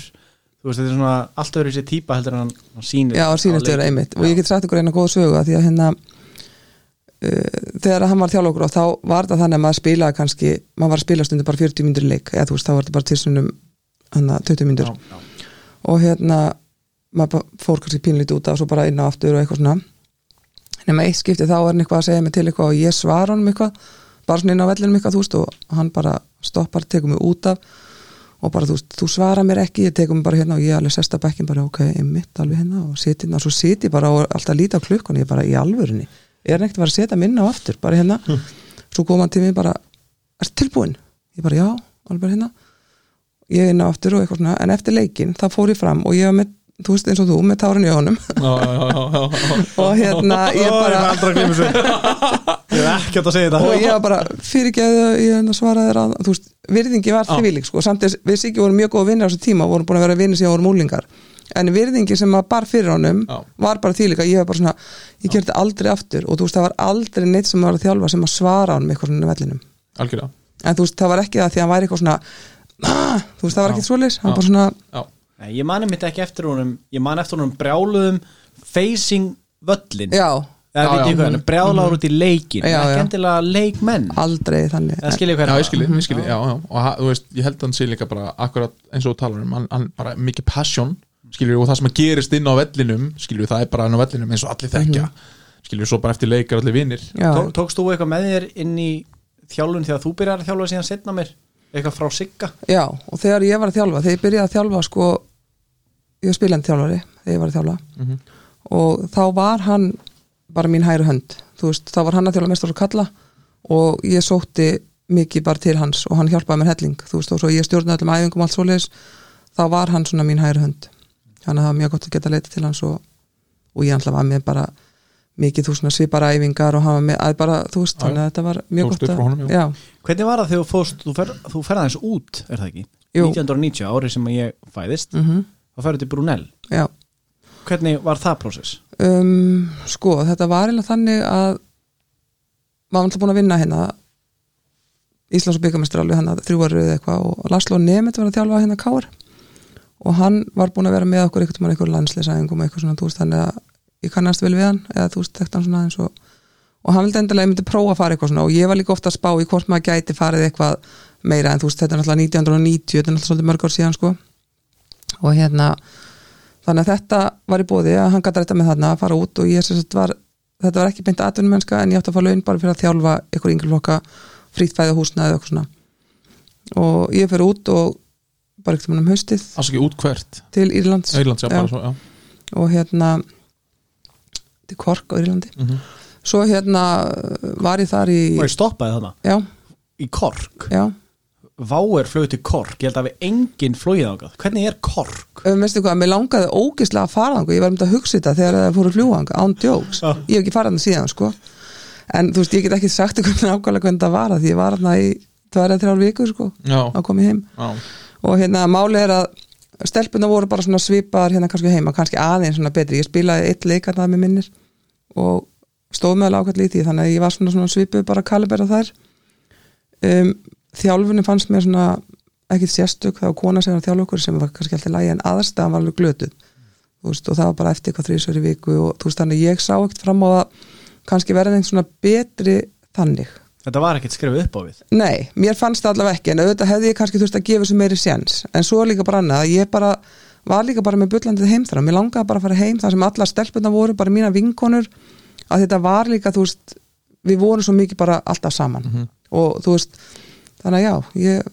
Þú veist, þetta er svona allt öðru sér típa heldur en hann, hann sýnir. Já, sínast vera einmitt. Og ég get sagt ykkur eina góða sögu að því að hérna uh, þegar hann var þjálfokkur og þá var þetta þannig að maður spilaði kannski maður var að spila stundu bara 40 myndur leik eða þú veist, þá var þetta bara tilsunum hana, 20 myndur já, já. og hérna maður fór kannski pínlítið út af og svo bara inn á aftur og eitthvað svona. Nema eitt skipti þá er hann eitthvað að segja mig til eitthvað og ég svara honum eitthvað bara svona inn á vellinum eitthvað þú veist og hann bara stoppar, tekur mig út af og bara þú þú svara mér ekki ég tekur mig bara hérna og ég alveg sesta bekkin bara ok, ég mitt alveg hérna og siti hérna. Og svo siti ég bara og alltaf líti á klukkan ég bara í alvörunni, er hann ekkert að fara að setja minna á aftur bara hérna, svo kom hann til mig bara, er tilbúin? ég bara já, alveg hérna. Ég inn á aftur og eitthvað svona, en eftir leikin þá fór ég fram og ég var með, þú veist eins og þú með tárin í honum. Og hérna ég bara ég. Ég hef ekkert að segja þetta. Og ég var bara fyrirgeðu ég hérna svaraði þér að, þú veist, virðingi var Já. þvílík sko, samt við sikki vorum mjög góða vinnir á þessu tíma og vorum búin að vera vinnir síðan vorum úlingar en virðingi sem að bar fyrir honum var bara þvílíka, ég var bara svona ég gerði aldrei aftur. Og þú veist, það var aldrei neitt sem var að þjálfa sem að svara honum eitthvað svona vellinum. Algjörlega. En þú veist, það var ekki það því að hann væri eitthvað svona ah, þú veist, það var Já. ekki svoleiðis. Hann Já. bara svona, já, Ég mani mitt ekki eftir honum Ég man eftir honum brjáluðum facing völlin já, Já, veit já. ég hvað, brjálaður út í leikin Já, Ekki já. endilega leikmenn. Aldrei þannig. Eða skilja já, ég skilji, ég skilji, já, já og ha- þú veist, ég held að hann sé líka bara akkurat eins og þú talar um, hann, hann bara mikið passion skilju, og það sem að gerist inn á vellinum skilju, það er bara inn á vellinum eins og allir þekkja. Skilju, svo bara eftir leikar allir vinnir já, Tó, Tókst þú eitthvað með þér inn í þjálfun þegar þú byrjar að þjálfa síðan setna mér? Eitthvað frá Sigga? Já, og þegar ég var að þjálfa þegar ég byrjaði að þjálfa sko ég var spilandi þjálfari þegar ég var að þjálfa Mhm. og þá var hann bara mín hægri hönd þú veist, þá var hann að þjálfa mestar og kalla og ég sótti mikið bara til hans og hann hjálpaði mér helling þú veist, og svo ég stjórnaði öllum æfingum og allt svoleiðis þá var hann svona mín hægri hönd þannig að það var mjög gott að geta leita til hans og, og ég ætla var með bara mikið þú svona svipara æfingar og hann var með að bara, þú veist, þannig að þetta var mjög gott frá honum, já. já, Hvernig var það þegar þú fóst, þú, fer, þú ferði aðeins út, er það ekki? Jú. 1990 árið sem ég fæðist mm þá ferði til Brunel. Já. Hvernig var það prósess? um, sko, þetta var eiginlega þannig að maður var alltaf búin að vinna hérna Íslands og byggamestri alveg hann þrjú ára eða eitthvað og Laslo Nemeth var að þjálfa hérna Káar og hann var búin að vera með okkur einhvern veginn einhver landsleisæðingum eitthvað svona, þú veist, þannig að ég kannast vel við hann eða þú veist, þekkt hann svona eins og og hann vildi endilega, ég myndi prófa að fara eitthvað svona og ég var líka ofta að spá í hvort maður gæti farið eitthvað meira en þú veist, þetta er náttúrulega 1990 þetta er náttúrulega svolítið mörg ár síðan sko og hérna þannig að þetta var í bóði að hann gæti rætta með þarna að fara út og ég sem sagt var þetta var ekki beint atvinnumennska en ég átti að fá laun bara fyrir að þjálfa ykkur yngri flokka frýtt fæða húsnaði og eitthvað svona. Og ég fyrir út og bara ekkert um haustið. Ásaki út hvert, til Írlands. Írlands, já, Já. bara svo, já. Og hérna til Kork á Írlandi. Mhm. svo hérna var ég þar í Og ég stoppaði þarna? Já, í Kork já Váer flög til Kork, ég held að við enginn flóið ángað Hvernig er Kork? um, veistu hvað, mér langaði ógislega að fara þangað. Ég var um þetta að hugsa þetta þegar það fóru fljúanga án djóks, Já. ég hef ekki farað þarna síðan sko. en þú veist, ég get ekki sagt ykkur nákvæmlega hvernig það var að því ég var þarna í tvær eða þrjár vikur sko, Já, að koma heim. Já, og hérna máli er að stelpuna voru bara svona svipaðar hérna kannski heima, kannski aðeins svona betri. Ég spilaði eitt leikar það með minnir og stóð með alveg ákvæmt lítið þannig að ég var svona, svona svipuð bara kalibera þær. Um, þjálfunni fannst mér svona ekkit sérstök, það var kona sem var að þjálfa okkur sem var kannski alltaf lægi en aðstæðan var alveg glötuð. Þú veist, og það var bara eftir eitthvað í viku og þú veist þannig ég sá ekkert fram á að kannski verða einhvern svona betri þannig. Þetta var ekkert skrifið upp á við? Nei, mér fannst það allavega ekki en auðvitað hefði ég kannski þurft að gefa þessu meiri séns. En svo líka bara annað að ég bara var líka bara með bullandið heim þar mér langaði bara að fara heim þar sem alla stelpunna voru bara mína vinkonur að þetta var líka, þú veist við vorum svo mikið bara alltaf saman. Og þú veist, þannig að já ég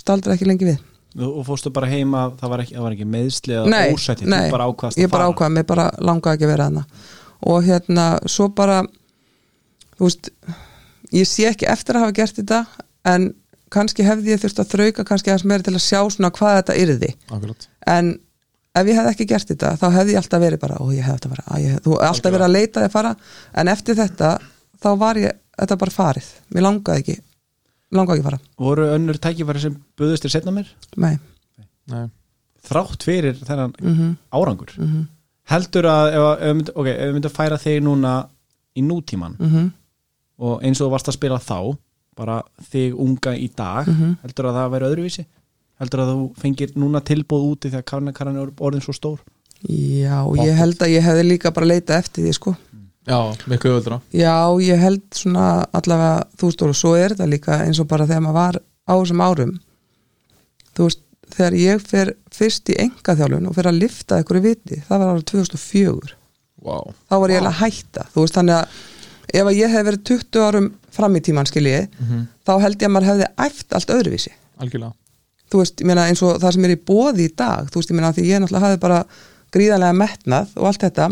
staldra ekki lengi við. Og og fórstu bara heima, það var ekki, það var ekki meðsli eða ósætti, þú bara ákvaðast ég bara fara? ákvað, mér bara langaði ekki að vera hana og hérna, svo bara þú veist ég sé ekki eftir að hafa gert þetta en kannski hefði ég þurft að þrauka kannski aðeins meira til að sjá svona hvað þetta yrði. Akkurat. En ef ég hefði ekki gert þetta þá hefði ég alltaf verið bara, ó ég hefði alltaf verið að, ég, þú hefði alltaf verið að leita því að fara. En eftir þetta, þá var ég þetta bara farið, mér langaði ekki mér langaði ekki að fara, voru önnur tækifæri sem buðust þér setna mér nei. Nei. þrátt fyrir þennan mm árangur? -hmm. heldur að ef, ef, við myndum- ok, ef við myndum að færa þig núna í nútíman Mm og eins og þú varst að spila þá bara þig unga í dag Mhm. heldur að það væri öðruvísi? Heldur að þú fengir núna tilbúð úti þegar karnakarran er orðin svo stór? Já, ég held að ég hefði líka bara leitað eftir því sko Já, miklu öðvöldra Já, ég held svona allavega, þú veist, og svo er þetta líka eins og bara þegar maður var á þessum árum. Þú veist, þegar ég fer fyrst í engaþjálfun og fer að lifta einhverju viti, það var árið 2004 wow. þá var ég eiginlega að hætta þú veist, þannig að ef að ég hef verið 20 árum fram í tíman skilji Mhm. þá held ég að maður hefði æft allt öðruvísi. Algjörlega. Þú veist, ég meina eins og það sem er í bóði í dag þú veist, ég meina því ég náttúrulega hafði bara gríðarlega metnað og allt þetta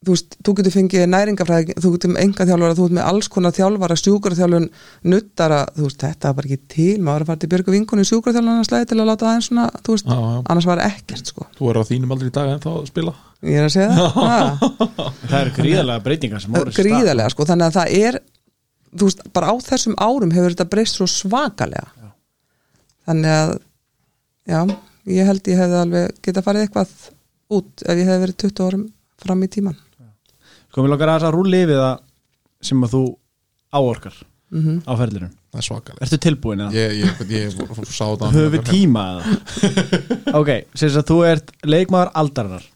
þú veist, þú getur fengið næringafræði þú getur með enga þjálfara, þú getur með alls konar þjálfara sjúkraþjálfun, nuttara þú veist, þetta var bara ekki til, maður var að fara til Björgu vinkunni sjúkraþjálfana slæði til að láta aðeins svona þú veist, Já, já. annars var ekkert sko. Þú er á þínum aldrei í dag en þá að spila? Ég er að segja það, það eru gríðarlega breytingar sem voru gríðarlega sko, þannig að það er þú veist, bara á þessum árum hefur þetta breyst svo svakalega. Þannig að já, ég held ég hefði alveg geta farið eitthvað út ef ég hefði verið 20 árum fram í tíman sko við langar að þess að rúli yfir það sem að þú áorkar mm á ferðlunum Það er svakalega ertu tilbúin að Ég, ég, ég, ég sá þetta höfum við tíma eða? Ok, sem að þú ert leikmaður aldarinnar.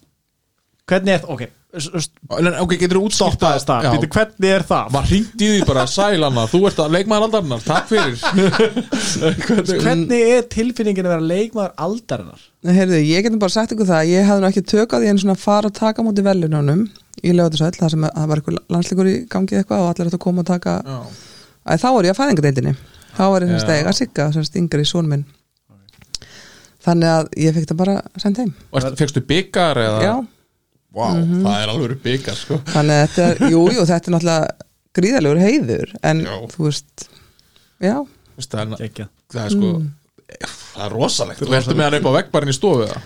Hvernig er það, ok Ok, getur þú útskipta stoppaðist það, Býtu, hvernig er það? Maður hringdi í því bara sælanna Þú ert að leikmaður aldarinnar, takk fyrir. Hvernig hvernig er tilfinningin að vera leikmaður aldarinnar? Heyrðu, ég getum bara sagt ykkur það ég hefði nú ekki tök á því en svona fara og taka múti velununum í lögðarsæll þar sem að það var eitthvað landsleikur í gangi eitthvað og allir ættu að koma og taka Já. Æ, þá var ég að fæðingadeildinni þá var ég Já. að sigga semst yngri són minn. Þannig að ég fekk það bara sendt heim. Fékkstu byggar eða? Já, Vá, það er alveg byggar sko. Þannig að þetta er, jú, jú, þetta er náttúrulega gríðalegur heiður en Já. þú veist já, Veist, það, er, það er sko Það er rosalegt. Þú ertu með hann upp á veggbarinn í stofu eða?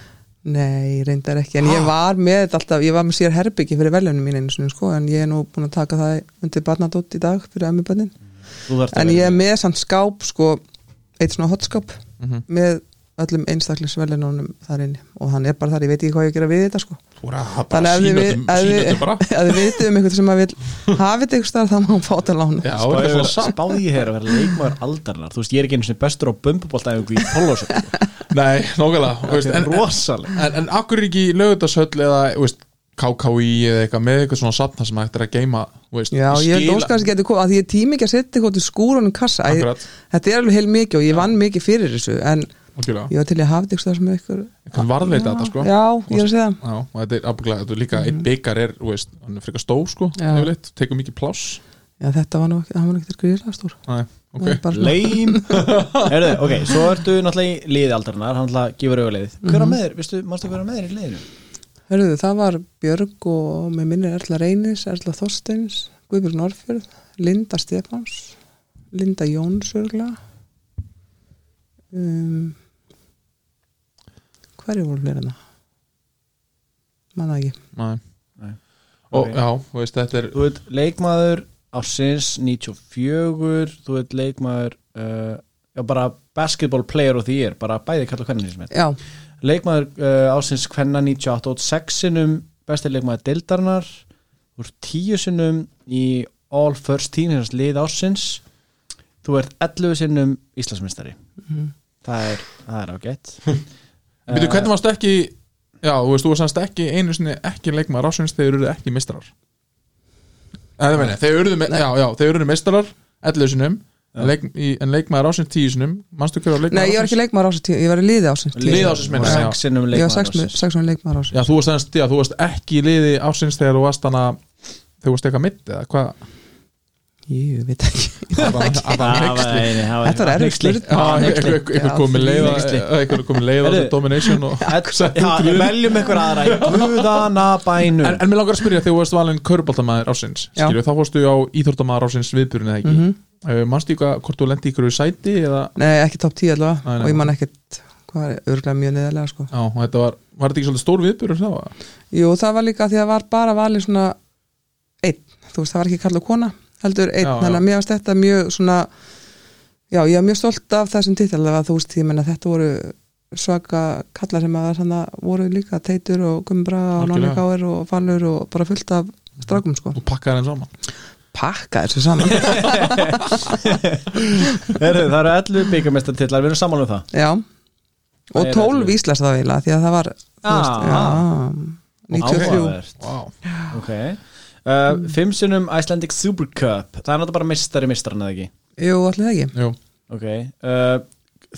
Nei, reyndar ekki. En ég var með þetta alltaf, ég var með sér herbyggi fyrir velunum mín einu sinni, sko, en ég er nú búin að taka það undir barnadótt í dag fyrir að en ég er með samt skáp, sko eitt svona hotskáp Mhm. með öllum einstaklisvelunum þar inni. Og hann er bara þar, ég veit ekki hvað ég á að gera við þetta, sko. Að bara Þannig ef þið sína vi- þetta ef sína þið- þetta bara. ef þið vitið um eitthvað sem að vil hafið þetta ykkur starf þá má hann fá til lánu. Já, Spáði er ég það ég hér að vera leikmaður aldarinnar. Þú veist, ég er ekki einu sinni bestur á bumbuboltæfingu í Þorlósum Nei, er en, en, en akkur er ekki lögutarsöll eða þú veist, KKÍ eða eitthvað með eitthvað svona safn þar sem hægt er að geima þú veist, Já, ég held ekki að þetta kom að ég tími ekki að setja eitthvað til skúrunum kassa. Akkurat. Þetta er alveg heil mikið og ég vann mikið fyrir þessu en Algjörlega. ég var til að hafa þetta sem ykkur varðleita þetta sko. Já, ég er að segja Já, og þetta er ábygglega, þetta er líka einn byggar er, þú veist, hann er frekar stór sko yfirleitt, tekur mikið pláss. Já, þetta var nú ekki, það var nú ekki til gríðlega stór. Ok, Leim Herðu, ok, svo ertu náttúrulega í liði aldarinnar Hann náttúrulega gefur auðvitað Hver á með þér, veistu, mástu hver á með þér í liðinu? Hörðu, það var Björg og með minni Erla Reynis, Erla Þorsteins Guðbjörg Norrfjörð, Linda Stefáns Linda Jóns örgla um, Hverju voru fleiri hana? Manna ekki Nei. Nei. og já, þú veist, þetta er Þú veit, leikmaður ásins 94 Þú veit, leikmaður uh, Já, bara basketball player of the year Bara bæði kalla hvernig sem er Já, Leikmaður uh, ásins hvenna 98 og 6 sinnum Besti leikmaður deildarinnar Úr 10 sinnum í All First Team Þess lið ásins Þú ert 11 sinnum Íslandsmyndstari Mhm. Það er, það er ágætt Býtu, hvernig varst ekki Já, þú veist, þú varst ekki einu sinni ekki leikmaður ásins þegar eru ekki mistrar Eða meina, þeir eru já, já, þeir eru mistrar 11 sinum en, leik, í, en leikmaður ásins 10 sinum Manstu hver var leikmaður nei, ég var ekki leikmaður ásins tíu, ég var í liði ásins tíu. Lið ársins meina, já. 6 sinnum Ég var leikmaður ásins Já, þú varst, semst, já, þú varst ekki í liði ásins þegar þú varst hana þegar þú varst eitthvað mitt eða hvað Jú, veit ekki. Það það Þetta var einhver einhver komið leið á- hneyksli. einhver komið leið á domination við veljum eitthvað aðra. Í guðana bænum. En, en mér langar að spyrja þegar þú varst valin köruboltamæður ásins þá fórstu á íþórtamæður ásins viðbjörn eða ekki? Mhm. Manstu eitthvað hvort þú lendi ykkur í sæti eða, Nei, ekki top 10 allavega. Og ég man ekkert hvað er örglega mjög neðarlega sko. já, og þetta var, var þetta ekki svolítið stór viðbjörn þá? Jú, það var líka því að það var bara valið svona einn, þú veist, það var ekki kall og kona heldur einn, þannig að mér varst þetta mjög svona já, ég var mjög stolt af þessum titil allavega, þú veist, ég menna þetta voru svaka kallar sem að þannig voru líka Teitur og Gumbra og Algjörlega. Nonni Gáir og Fallur og bara fullt af strákum sko, Þú pakkaði henn saman pakka þessu saman Heru, Það eru 11 byggamestartillar, við erum saman um það já, Það og er 12 ellefu. íslas það eiginlega, því að það var þú veist, Ah. já, 93 Áhugavert. wow. Ok uh, Fimm sinnum Icelandic Super Cup. Það er náttúrulega bara mistari mistaran eða ekki? Jú, allir það ekki. Jú, Ok uh,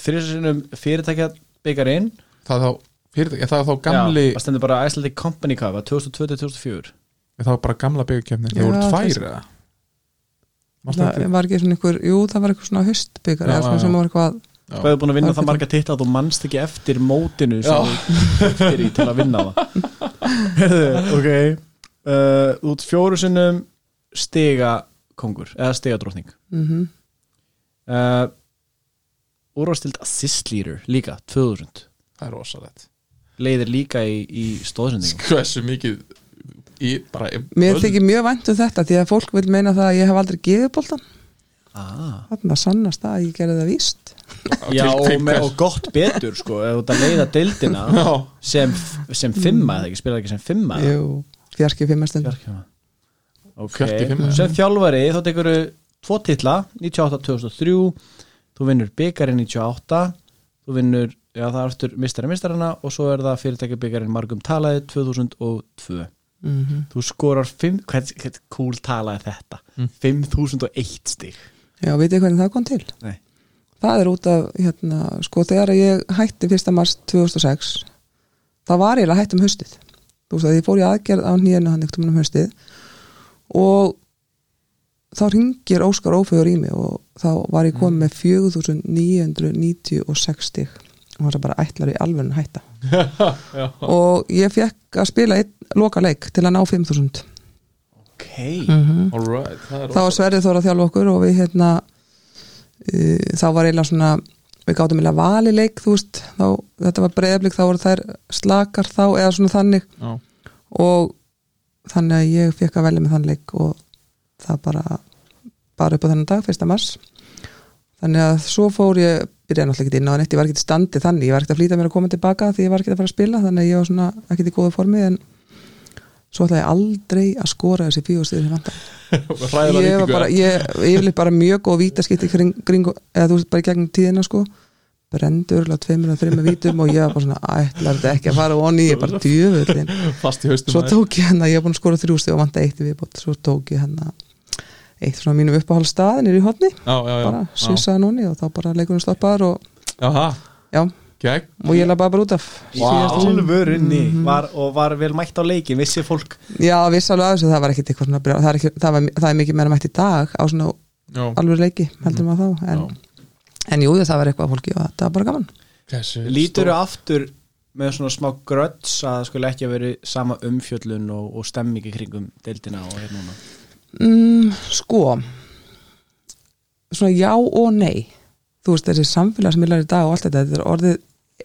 Þrjus sinnum fyrirtækja byggarinn það er þá fyrirtæki, það er þá gamli Já, það stendur bara Icelandic Company Cup 2020-2004 það var bara gamla byggjarkefni, það voru tvær eða? Það var ekki svona einhver, jú það var eitthvað svona höstbyggar eða svona sem var eitthvað. Hvað er búin að vinna Það marga titla að þú mannst ekki eftir mótinu sem þú eftir í til að vinna það. Ok uh, Út fjóru sinnum stiga kongur eða stiga drótning mm uh, Úrvastild assist leader líka 2000 Það er rosalegt. Leiðir líka í, í stóðsendingum Hversu mikið í, bara, í, mér þykir mjög vænt um þetta því að fólk vil meina það að ég hef aldrei gefið boltan ah. þarna sannast það að ég gerði það víst. Já og, með, og gott betur sko ef þú ert að leiða deildina Já, sem, sem fimma eða ekki, spilar ekki sem fimma jú, fjarki fimmastund Fjarkima Ok, Fjarki fimma. sem þjálfari þá tekur tvo titla 98-2003 þú vinnur byggarinn 98 þú vinnur, já það er aftur mistari mistarana og svo er það fyrirtækja byggarinn margum talaði 2002 mm -hmm. þú skorar 5, hvern, hvern cool talaði þetta Mm. 5001 stig já, veit ég hvernig það kom til Nei. það er út af, hérna, sko þegar ég hætti 1. mars 2006 það var ég að hætti um haustið þú veist að ég fór í aðgerð á nýjana hann ekkert um haustið og þá ringir Óskar Ófegur í mig og þá var ég komið með 4996 stig. Og hann er bara ætlar í alveg hætta. Og ég fekk að spila einn loka leik til að ná 5000 ok, mm Alright, það er þá var Sverrið Þóra að þjálfa okkur og við hérna uh, þá var eiginlega svona við gátum eiginlega vali leik þú veist, þá, þetta var breyðablik þá voru þær slakar þá eða svona þannig Já. og þannig að ég fekk að velja með þann leik og það bara bara upp á þennan dag, fyrsta mars þannig að svo fór ég byrjaði náttúrulega ekki inn á neitt, ég var ekki í standi þannig ég var ekki að flýta mér að koma tilbaka því ég var ekki að fara að spila þannig að ég var svona ekki í góðu formi en svo ætlaði ég aldrei að skora þessi fjóðstíði sem vantar. Ég var bara, ég, ég vil bara mjög góð vítaskipti kring, kring, eða þú veist bara í gegnum tíðina sko. Brendur örgulega tveimur að þreimur vítum og ég var bara svona, ætlar þetta ekki að fara onni, ég bara djöfullin svo tók ég hérna, ég er búin að skora þrjústi og vanta eitt viðbót, svo tók ég hérna eitt svona mínum uppáhaldstaðin er í Já, já, já. Bara já. svissaði núni og þá bara leikurinn stoppaður og, Jaha, já, gegn og ég laði bara út af? Síðasta sinn. alvörunni var, og var vel mætt á leikin vissi fólk? Já, viss alveg að þessu, það var ekkit eitthvað svona það er, ekki, það, var, það er mikið meira mætt í dag á svona Já, alveg leiki, heldur maður þá en, en jú, það var eitthvað fólki og það var bara gaman. Lítur þú aftur með svona smá gröts að það skulle ekki að veri sama umfjöllun og, og stemmingi kringum deildina og hérna núna? Mm, sko svona já og nei. Þú veist þessi samfélagsmiðlar í dag og allt þetta, þetta er orðið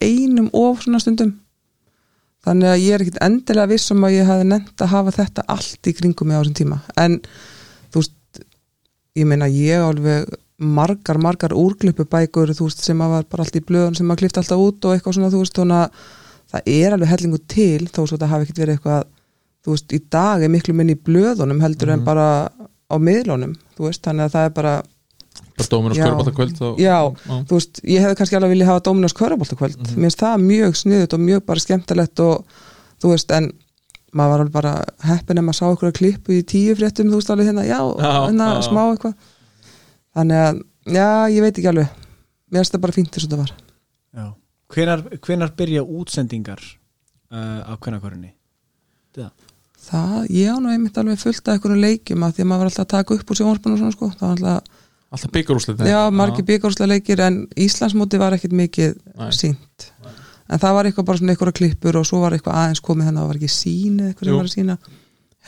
einum of svona stundum. Þannig að ég er ekkit endilega viss um að ég hafi nefnt að hafa þetta allt í kringum mig á þessum tíma. En þú veist ég meina ég alveg margar, margar úrklippu bækur þú veist sem að var bara allt í blöðun sem að klifta alltaf út og eitthvað svona þú veist þannig að það er alveg hellingu til þó svo þetta hafi ekkit verið eitthvað þú veist í dag er miklu minni í blöðunum heldur en bara á miðlunum þú veist þannig að það er bara Bara dómin og Já. þú veist, ég hefði kannski alveg viljað hafa Dominos Köruboltakvöld, mm mér finnst það mjög sniðut og mjög bara skemmtilegt og þú veist, en maður var alveg bara heppin ef maður sá ykkur að klippu í tíu fréttum, þú veist alveg hérna, já, hérna smá eitthvað. Þannig að, já, ég veit ekki alveg. Mér finnst það bara fínt þess að það var. Já. Hvenar, hvenar byrja útsendingar uh, af hvernakörunni? það, ég á nú einmitt alveg fullt af einhverjum leikjum að því að maður var alltaf að taka upp úr sjónvarpunum og svona sko, það var alltaf Alltaf byggarúslit já, margir byggarúslega leikir en Íslandsmóti var ekkit mikið Nei. sínt en það var eitthvað bara svona einhverja klippur og svo var eitthvað aðeins komið þannig að það var ekki sín eða eitthvað Jú. sem var að sína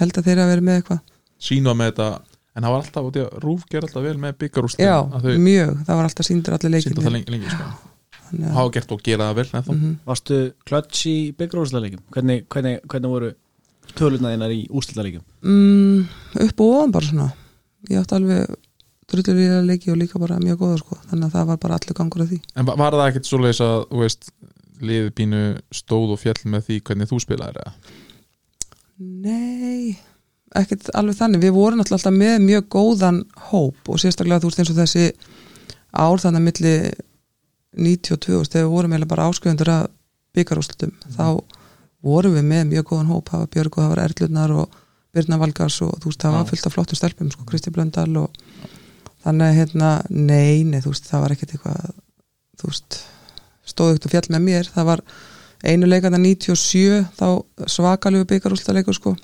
held að þeirra að vera með eitthvað Sín var með þetta En það var alltaf, út í að Rúf ger alltaf vel með byggarúslit já, þau mjög, það var alltaf síndur allir sínda það leikir lengi, lengi sko. þannig Hafa gert og gera það vel ennþá. Mhm. Varstu klöts í byggjurúsleikum? Hvernig, hvernig, hvernig mm, og að leiki og líka bara mjög góða sko. Þannig að það var bara allir gangur af því. En va- var það ekkert svoleiðis að þú veist, liðið pínu stóð og fjall með því hvernig þú spilaðir eða? Nei, ekkert alveg þannig. Við vorum alltaf með mjög góðan hóp og sérstaklega þú veist eins og þessi ár þannig að milli 92 þú veist, þegar við vorum eiginlega bara áskrifundur að byggarúslutum þá vorum við með mjög góðan hóp. Það var Björg og það var Erlunar og Birna Valgars og þú veist það var fullt af flottum stelpum sko, Kristi Blöndal og þannig að hérna, nei, nei, þú veist það var ekkert eitthvað þú veist, stóðugt og fjall með mér. Það var einu leikanda 97 þá svakalegu byggarúslalegur sko.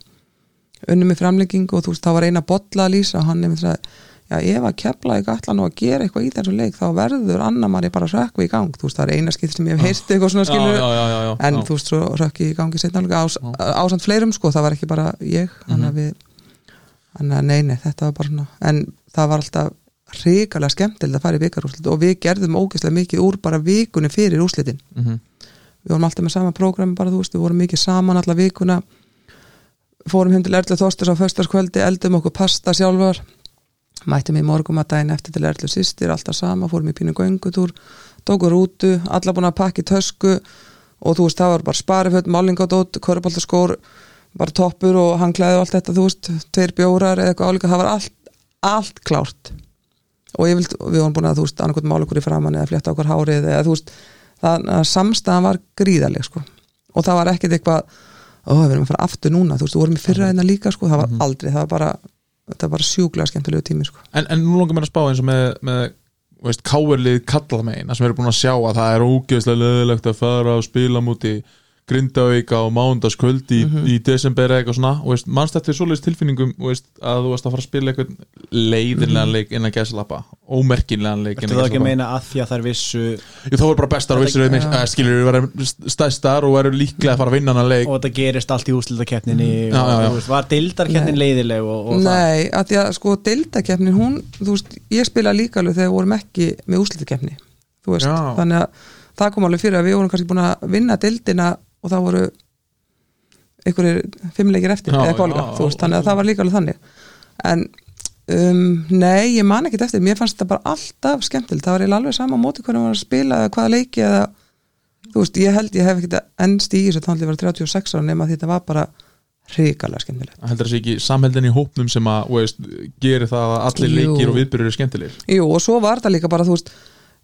Unnum með framlengingu og þú veist þá var eina bolla að lýsa og hann nefnir að já ef að kepla ekki allan og að gera eitthvað í þessu leik þá verður annar manni bara að rökkva í gang. Þú veist það er eina skipt sem ég hef heyrst eitthvað svona skilur já, já, já, en þú veist svo rökki í gangi setna ás, ásand fleirum sko það var ekki bara ég þannig að við þannig að nei nei þetta var bara svona en það var alltaf hrikalega skemmtilegt að fara í vikarúslit og við gerðum ógeðslega mikið úr bara vikunni fyrir úslitin Mhm. við vorum alltaf með sama prógrami bara þú veist, við vorum mikið saman alla vikuna. Fórum heim til Erlu Þorsturs á föstaskvöldi, eldum okkur pasta sjálfar. Mættum í morgum að daginn eftir til Erlu sýstir, alltaf sama fórum í pínu göngutúr, tókur rútu alla búin að pakka í tösku og þú veist, það var bara spariföld, málingadót köruboltaskór, bara toppur og hangklæði og allt þetta, þú veist, tveir bjórar eða eitthvað álíka, það var allt, allt klárt og ég vild, við vorum búin að þú veist, annarkvæmt mála okkur í framann eða flétta okkur hárið eða þú veist, það að samstæðan var gríðaleg sko. Og það var ekkert eitthvað ó, við erum að fara aftur núna, þú veist, við vorum í fyrra einna líka sko, það var aldrei, það var bara þetta var bara sjúklega skemmtilegu tími sko. En, en nú langar mér að spá eins og með, með þú veist, káverlið kalla megin það sem erum búin að sjá að það er ógeðslega leðilegt að fara og spila múti Grindavíka og Mándaskvöld í, Mhm. í desember eða eitthvað svona. Og mannst eftir svoleiðis tilfinningum þú veist, að þú varst að fara að spila eitthvað leiðinlegan leik innan gæslappa ómerkinlegan leik Ertu innan það ekki að meina að því að þær vissu Jú, þá er bara bestar og vissir Já. uh, skilur við vera stæstar og eru líklega að fara að vinna hann leik. Og þetta gerist allt í já, já. og þú var deildarkeppnin leiðileg og, og Nei, að því að sko deildakeppnin hún, þú veist, ég spila líka alveg þegar við vorum ekki með úslitakeppni þú veist, Já. þannig að það kom alveg fyrir að við vorum kannski búin að vinna deildina og það voru einhverjir fimmleikir eftir Já, eða eitthvað já, veist, þannig að það var líka alveg þannig. En um, nei, ég man ekkert eftir mér fannst þetta bara alltaf skemmtild það var eiginlega alveg sama móti hvernig var að spila eða hvaða leiki eða, þú veist, ég held ég hef ekkert ennst í þessu ég var 36 ára nema því þetta var bara hrikalega skemmtilegt. Heldur sé ekki samheldin í hópnum sem að veist, gerir það að allir Jú. leikir og viðbyrður eru skemmtilegir? Jú, og svo var það líka bara, þú veist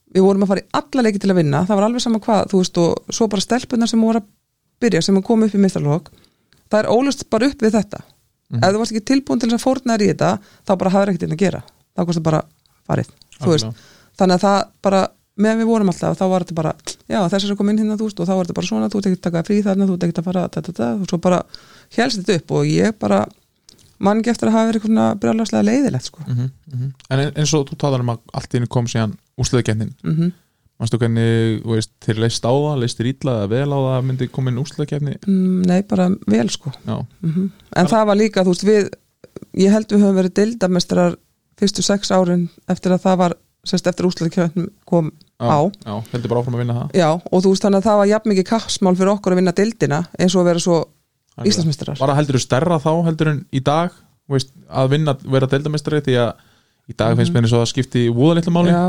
við vorum að fara í alla leiki til að vinna það var alveg sama hvað, þú veist, og svo bara stelpunar sem voru að byrja, sem kom upp í mistarlokk það er ólust bara upp við þetta. Ef þú varst ekki tilbúin til þess að fórna þér í þetta þá bara hafður ekkert inn að gera. Þá kostar bara farið, þannig að það bara, meðan við vorum alltaf þá var þetta bara, já þessar er komin inn hérna þú veist, og þá var þetta bara svona, þú ert ekki að taka frí þarna þú ert ekki að fara, da, da, og svo bara helst þetta upp og ég bara mann ekki eftir að hafa verið eitthvað svona brjálagslega leiðilegt sko. mm -hmm. en ein- eins og þú talar um að allt í einu kom síðan úsliðakennin mm mannstu hvernig, þú veist, þeir leist á það leistir illa eða vel á það að myndi koma inn úsliðakenni mm, nei, bara vel sko. Mm en það var líka, þú veist, við ég held við höfum verið deildamestrar fyrstu sex árin eftir að það var sérst eftir úslæðikjöfnum kom já, á. já, heldur bara áfram að vinna það. Já, og þú veist þannig að það var jafn mikið kappsmál fyrir okkur að vinna deildina eins og að vera svo Íslandsmeistarar. Var það heldur stærra þá heldur en í dag þú veist, að vinna, vera deildamestari því að í dag finnst mér eins og það skipti voðalitla máli, já,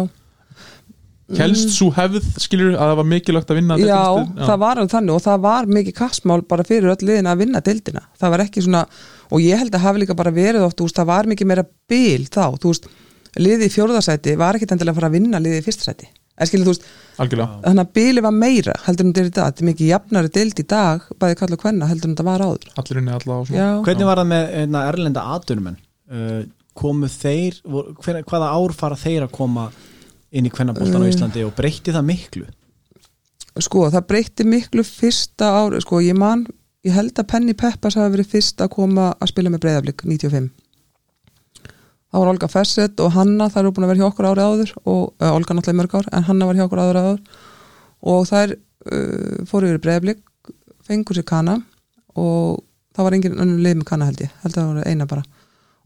helst svo hefð skilur að það var mikilvægt að vinna já, deildameistari? það var alveg þannig og það var mikið kappsmál bara fyrir öll liðin að vinna deildina. Það var ekki svona, og ég held að hafi líka bara verið oft, þú veist, það var mikið meira bil þá, þú veist, liðið í fjórðasæti var ekki endilega að fara að vinna liðið í fyrstasæti en skilur, þú veist, algjörlega, þannig að bíli var meira heldur en þetta er í dag, þetta er mikið jafnari deild í dag bæði kalla og hvenna heldur en þetta var áður. Allir inni alla og svona já, hvernig var það með einna, erlenda aðdunumenn uh, komu þeir vor, hver, hvaða ár fara þeir að koma inn í kvennabóltan á Mm. Íslandi og breytti það miklu? Sko það breytti miklu fyrsta ári, sko ég man ég held að Penny Peppas hafi verið fyrst að koma að spila með breyðablík 95 það var Olga Fessett og Hanna þær eru búin að vera hjá okkur árið áður og uh, Olga náttúrulega mörg ár en Hanna var hjá okkur árið áður. Og þær uh, fóru yfir breyðablík fengur sér kana og það var engin önnur leið með kana held ég. Held að það var eina bara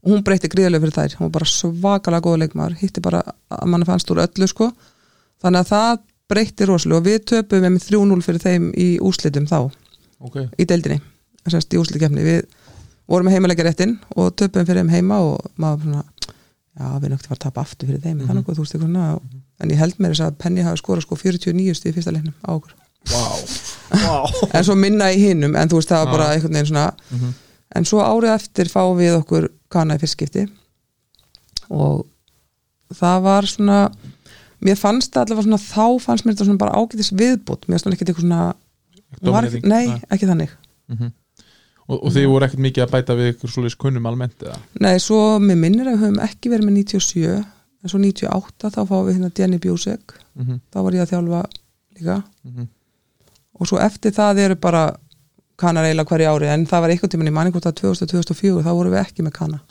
og hún breytti gríðarlega fyrir þær, hún var bara svakalega góða leikmaður, hitti bara að mann fannst úr öllu sko, þannig að það breytti rosalega og við töpum með 3-0 fyrir þeim í úslitum þá ok, í deildinni, þessast í úslitkefni við vorum með heimalega réttin og töpum fyrir þeim heima og maður svona já, við ekkert að tapa aftur fyrir þeim mm -hmm. þú veist svona en ég held mér þess að Penny hafi skorað sko 49 stíð fyrsta leiknum á okkur. Wow wow. en svo minna í hinnum en þú veist það var bara einhvern veginn svona Mhm. en svo árið eftir fáum við okkur kana í fyrstskipti og það var svona mér fannst það allavega svona þá fannst mér þetta svona bara ágætis viðbútt mér fannst það ekki eitthvað svona nei, ekki þannig. Mhm. og, og þið voru ekkert mikið að bæta við ykkur svoleiðis kunnum almennt eða? Nei, svo mér minnir að við höfum ekki verið með 97 en svo 98 þá fáum við hérna Jenny Bjúsek. Mhm, þá var ég að þjálfa líka. Mhm. og svo eftir það eru bara kanar eiginlega hverju ári en það var einhvern tímann í manni hvort að 2000-2004 þá vorum við ekki með kana.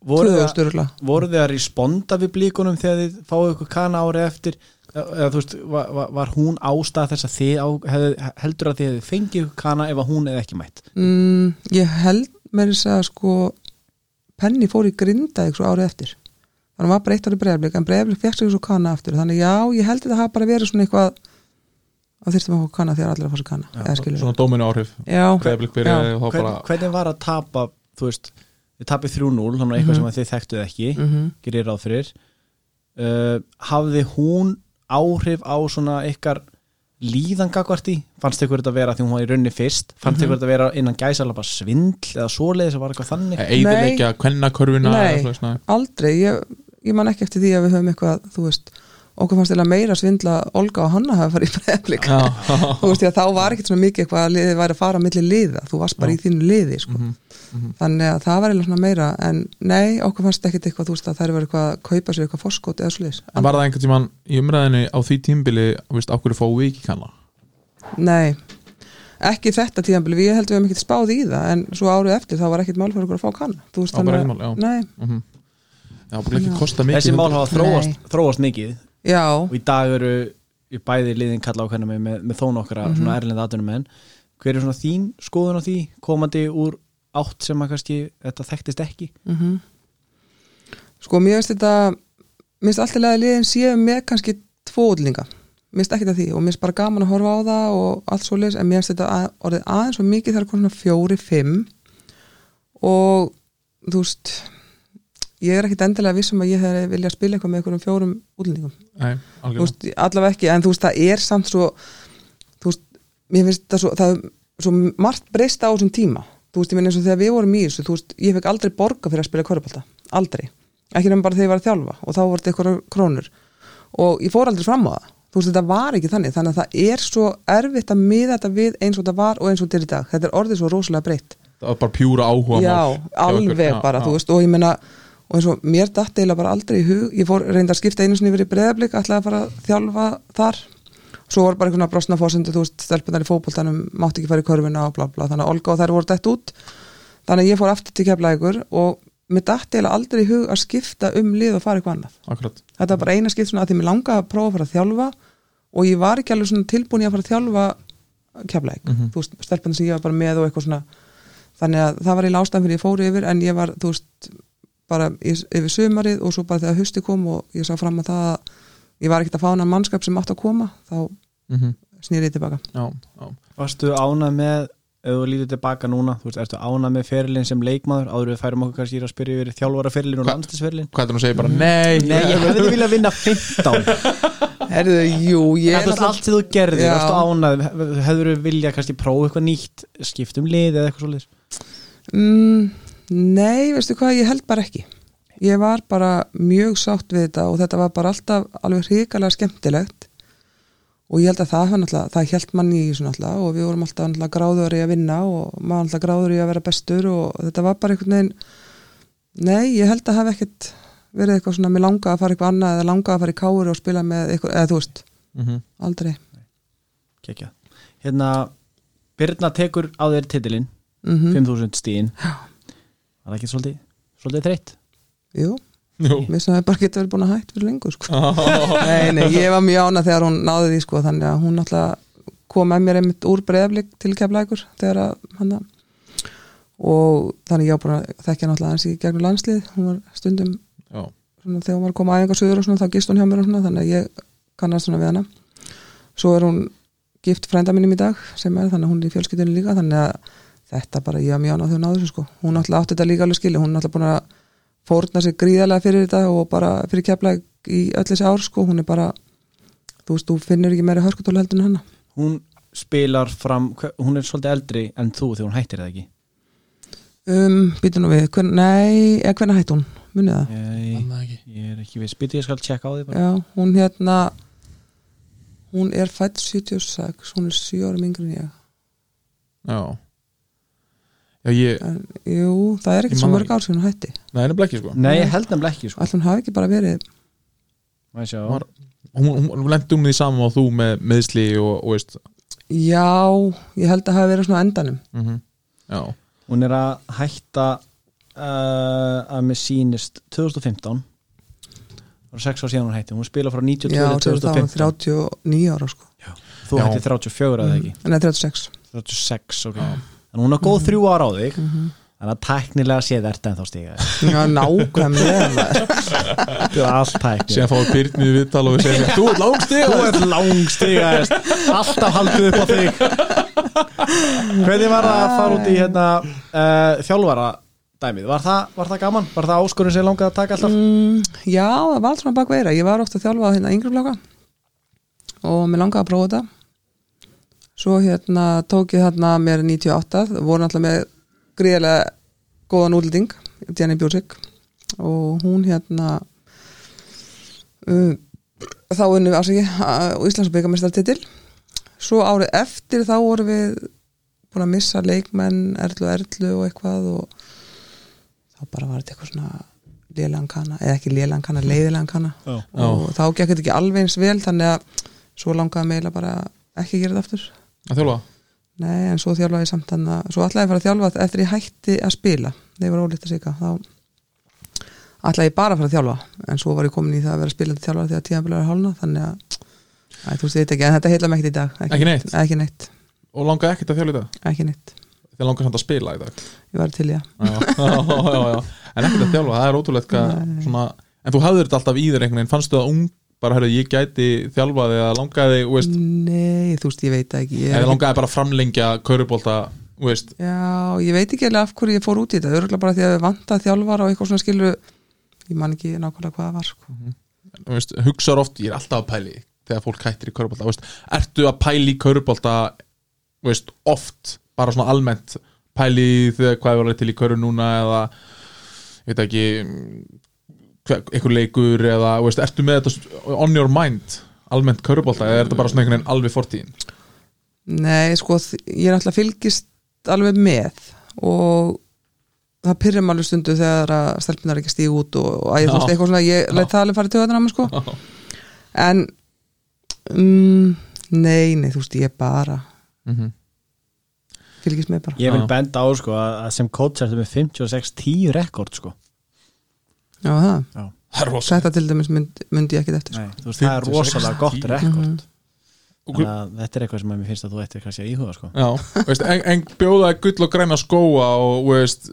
Voru, þið, 2000 örgulega voru þið að responda við blíkunum þegar þið fáið ykkur kana ári eftir? Eða veist, var, var, hún ástæð þess að þið á, hef, heldur að þið fengið ykkur kana ef að hún eða ekki mætt? Mm, ég held með þess að sko Penny fór í grinda ykkur árið eftir. Þannig að var bara eitt árið breyflik en breyflik fekk sig svo kana aftur. Þannig já, ég held að það bara verið svona eitthvað að þyrstum að fá kana þegar allir að fá sér kana eða skilur svona dóminu áhrif og bara hvernig var að tapa þú veist, þið tapið 3-0 þannig að eitthvað sem að þið þekktuð ekki mm gerir ráð fyrir. Uh, hafði hún áhrif á svona ykkar líðan gagvart í fannst ykkur þetta vera því hún var í raunni fyrst fannst ykkur þetta vera innan gæsalapa svindl eða svoleiðis að var eitthvað þannig? Eiginleikja kvennakörfuna Nei. eða svoleiðis, nei. aldrei. Ég, ég man ekki eftir því að við höfum eitthvað þú veist, okkur fannst eða meira svindla Olga og Hanna hafa farið í breyflik Já, þú veist, já, þá var ekkert svona mikið eitthvað að liðið væri að fara á milli liða, þú varst bara í þínu liði sko. Mhm, mhm. þannig að það var eiginlega svona meira en nei, okkur fannst ekkert eitthvað þú veist að þær var eitthvað að kaupa sér eitthvað forskot eða sliðis, En var það einhvern tímann í umræðinu á því tímbili veist, á hverju fáum við ekki kanna? Nei. Ekki þetta tíðanbili, við heldum við hefum ekkert spáð í það en svo árið eftir þá var ekkert mál fyrir okkur að fá kanna. Þú veist, Já, bara ekkert mál, já. mm Já, bara ekki kosta mikið þessi mál hafa þróast, þróast mikið já, og í dag eru í bæði liðin kalla á hvernig með, með, með þó nokkra Mhm. svona erlenda aðtunum en hver er svona þín skoðun á því komandi úr átt sem að kannski þetta þekktist ekki? Mm sko mér finnst þetta mér finnst alltaf lega liðin séu með kannski tvo útlinga, mér finnst ekkert að því og mér finnst bara gaman að horfa á það og allt svo leis en mér finnst þetta að, orðið aðeins og mikið þar svona fjóri, fimm. Og þú veist ég er ekkit endilega vissum að ég hefði vilja spila eitthvað með einhverjum fjórum útlendingum. Nei, veist, allavega ekki, en þú veist, það er samt svo veist, mér finnst það svo það er svo margt breyst á þessum tíma. Þú veist, ég minn eins og þegar við vorum í þessu þú veist, ég fekk aldrei borga fyrir að spila körupálta aldrei, ekki nefnum bara þegar ég var að þjálfa og þá voru þetta eitthvað krónur. Og ég fór aldrei fram á það. Þú veist, þetta var ekki þannig, þannig að það er svo erfitt að miða þetta við eins og þetta var og eins og þetta er í dag, þetta er orðið svo rosalega breytt. Það var bara pjúra áhuga já, alveg bara, já. þú veist og ég meina, og eins og mér datt eiginlega bara aldrei í hug, ég fór reynda að skipta einu sinni yfir í breyðablík, ætlaði að fara að þjálfa þar, svo var bara einhvern veginn brosna fórsendu, þú veist, stelpunar í fótboltanum mátti ekki fara í körfuna og bla bla, þannig að Olga og þær voru dætt út, þannig að ég fór aftur til keflaðigur og mér datt eiginlega aldrei í hug að skipta um lið og fara eitthvað annað. Akkurat. Þetta var bara eina skipt svona að því mér langaði að prófa að fara að þjálfa og ég var ekki alveg tilbúin að fara að þjálfa keflæk, Mhm. þú veist, stelpunni sem ég var bara með og eitthvað svona. Þannig að það var í lástæðan fyrir ég fóru yfir en ég var, þú veist, bara í, yfir sumarið og svo bara þegar husti kom og ég sá fram að það að ég var ekkert að fána mannskap sem átt að koma þá mm snýri ég tilbaka. Já, já. Varstu ánað með, ef þú lítur tilbaka núna þú veist, ertu ánað með ferilin sem leikmaður? Áður við færum okkur kannski í að spyrja yfir þjálfara ferilin og landslisferilin Hvað er það að segja bara nei Nei, ég hefði viljað vinna 15 Herðu, jú, ég þú veist, allt sem þú gerðir, Já. varstu ánað hefur þú viljað kannski prófa eitthvað nýtt skipt um lið eða eitthvað svolítið Mm, nei, veistu hvað, ég held bara ekki. Ég var bara mjög sátt við þetta og þetta var bara alltaf alveg hrikalega skemmtilegt. Og ég held að það náttúrulega, það held mann í þessu náttúrulega og við vorum alltaf náttúrulega gráður í að vinna og maður alltaf gráður í að vera bestur og þetta var bara einhvern veginn nei, ég held að hafa ekkert verið eitthvað svona, mér langaði að fara eitthvað annað eða langaði að fara í kári og spila með eitthvað, eða þú veist, Mhm. aldrei. Kekja Hérna, Birna tekur á þér titilinn mm 5000 stíðin var það ekki svolítið, svolítið þreytt? Jú, Jú. mér sem hefði bara getið verið búin að hætt fyrir lengur sko. Nei, nei, ég var mjög ána þegar hún náði því sko, þannig að hún náttúrulega kom með mér einmitt úr breyðaflik til keflækur þegar að hann og þannig ég á bara þekkja náttúrulega hans í gegnum landslið. Hún var stundum svona, þegar hún var að koma aðeins á söður og svona þá gist hún hjá mér og svona þannig að ég kannast svona við hana. Svo er hún gift frænda minnum í dag sem er þannig að hún er í fjölskyldinu líka þannig að þetta bara ég þegar hún náði þessu sko. Hún náttúrulega átti þetta líka alveg skilja hún er náttúrulega búin að fórna sig gríðarlega fyrir þetta og bara fyrir kefla í öll þessi ár sko. Hún er bara þú veist, þú finnur ekki meira hörkutólu heldur en hana hún spilar fram, hún er svolítið eldri en þú þegar hún hættir það ekki? Um, býtum nú við, hvern, nei eða hvernig hætti hún, munið það? Ég, ég er ekki við spytu, ég skal tjekka á því bara. Já, hún hérna hún er fætt 76 hún er 7 árum yngri en ég. Já Já, ég, en, jú, það er man svo það mörg ár sem hún hætti. Nei, henni blekki sko. Nei, ég held nefnilega ekki sko. Ætli hún hafi ekki bara verið. Var- Hún, hún, hún lendi um því saman og þú með meðsli og, og veist Já, ég held að hafi verið svona á endanum. Mm Já, hún er að hætta uh, að með sýnist 2015 það var 6 ár síðan hún hætti. Hún spila frá 92 Já, þá 2015 39 ára sko. Þú Já. hætti 34 að það ekki? Það er 36 36, ok en hún er góð þrjú ára á þig. Mhm. þannig að tæknilega séð ert ennþá stiga Já, nákvæmlega þetta er allt tækni síðan fáið Byrni við viðtal og við segja Þú ert langstiga þú ert langstiga alltaf haldið upp á þig. Hvernig var það að fara út í hérna uh, þjálfara dæmið, var það, var það gaman? var það áskorun sem langaði að taka alltaf? mm, Já, það var allt svona bakveira Ég var ofta að þjálfa á hérna yngri flokka. Og mér langaði að prófa þetta Svo hérna tók ég hérna mér 98 voru náttúrulega með gríðarlega góðan útlending Jenny Bjúrsik og hún hérna um, þá unnum við og Íslands byggamestartitil svo árið eftir þá vorum við búin að missa leikmenn Erlu Erlu og eitthvað og þá bara var þetta eitthvað svona lélegan kana, eða ekki lélegan kana, leiðilegan kana. Já. og þá gekk þetta ekki alveg eins vel þannig að svo langaði meila bara ekki að gera þetta aftur Að þjálfa? Nei, en svo þjálfaði ég samt þannig að svo ætlaði ég að fara að þjálfa eftir ég hætti að spila. Þegar ég var ólítið að sigga þá ætlaði ég bara að fara að þjálfa. En svo var ég komin í það að vera spilandi þjálfa þegar tíðanbílar er hálna þannig að Æ, þú veist þetta ekki, en þetta heila ekkert í dag. Ekki neitt? Ekki neitt, Og langaði ekkert að þjálfa í dag? Ekki neitt. Þið langaði samt að spila í dag? Ég var til að já, já, já, já. En ekkert að þjálfa, það er svona, En þú hafðir þetta alltaf í þér einhvern veginn. Fannstu það ung, bara hörðu, ég gæti þjálfaði eða langaði, veist. Nei, þú veist, ég veit ekki ég Eða langaði bara framlengja kaurubólta, veist. Já, ég veit ekki alveg af hverju ég fór út í þetta Örgulega bara því að við vantað þjálfar og eitthvað svona skilur Ég man ekki nákvæmlega hvað það var sko. þú veist, hugsar oft, ég er alltaf að pæli þegar fólk hættir í kaurubólta, ertu að pæli í kaurubólta, oft, bara svona almennt? Pæli þegar hvað er til í kauru núna eða, ég veit ekki einhver leikur eða, veist, ertu með þetta on your mind, almennt kaurubólta eða er þetta bara svona einhvern veginn alveg fortíðin Nei, sko, ég er alltaf fylgist alveg með og það pyrrum alveg stundu þegar að stelpunar ekki stíg út og, og að ég þú veist Já. eitthvað svona, ég Já. læt það alveg fara til öðrum sko. en mm, nei, nei, þú veist, ég bara mm -hmm. fylgist með bara ég vil Já. benda á sko að sem coach ertu með 56-10 rekord sko Já, það, það er rosa þetta til dæmis myndi, myndi ég ekki eftir sko. Nei, þú veist, það er 56, rosalega gott 10. rekord Mhm. þannig að þetta er eitthvað sem að mér finnst að þú ættir kannski að íhuga sko Já, veist, en, en bjóða gull og græna skóa og veist,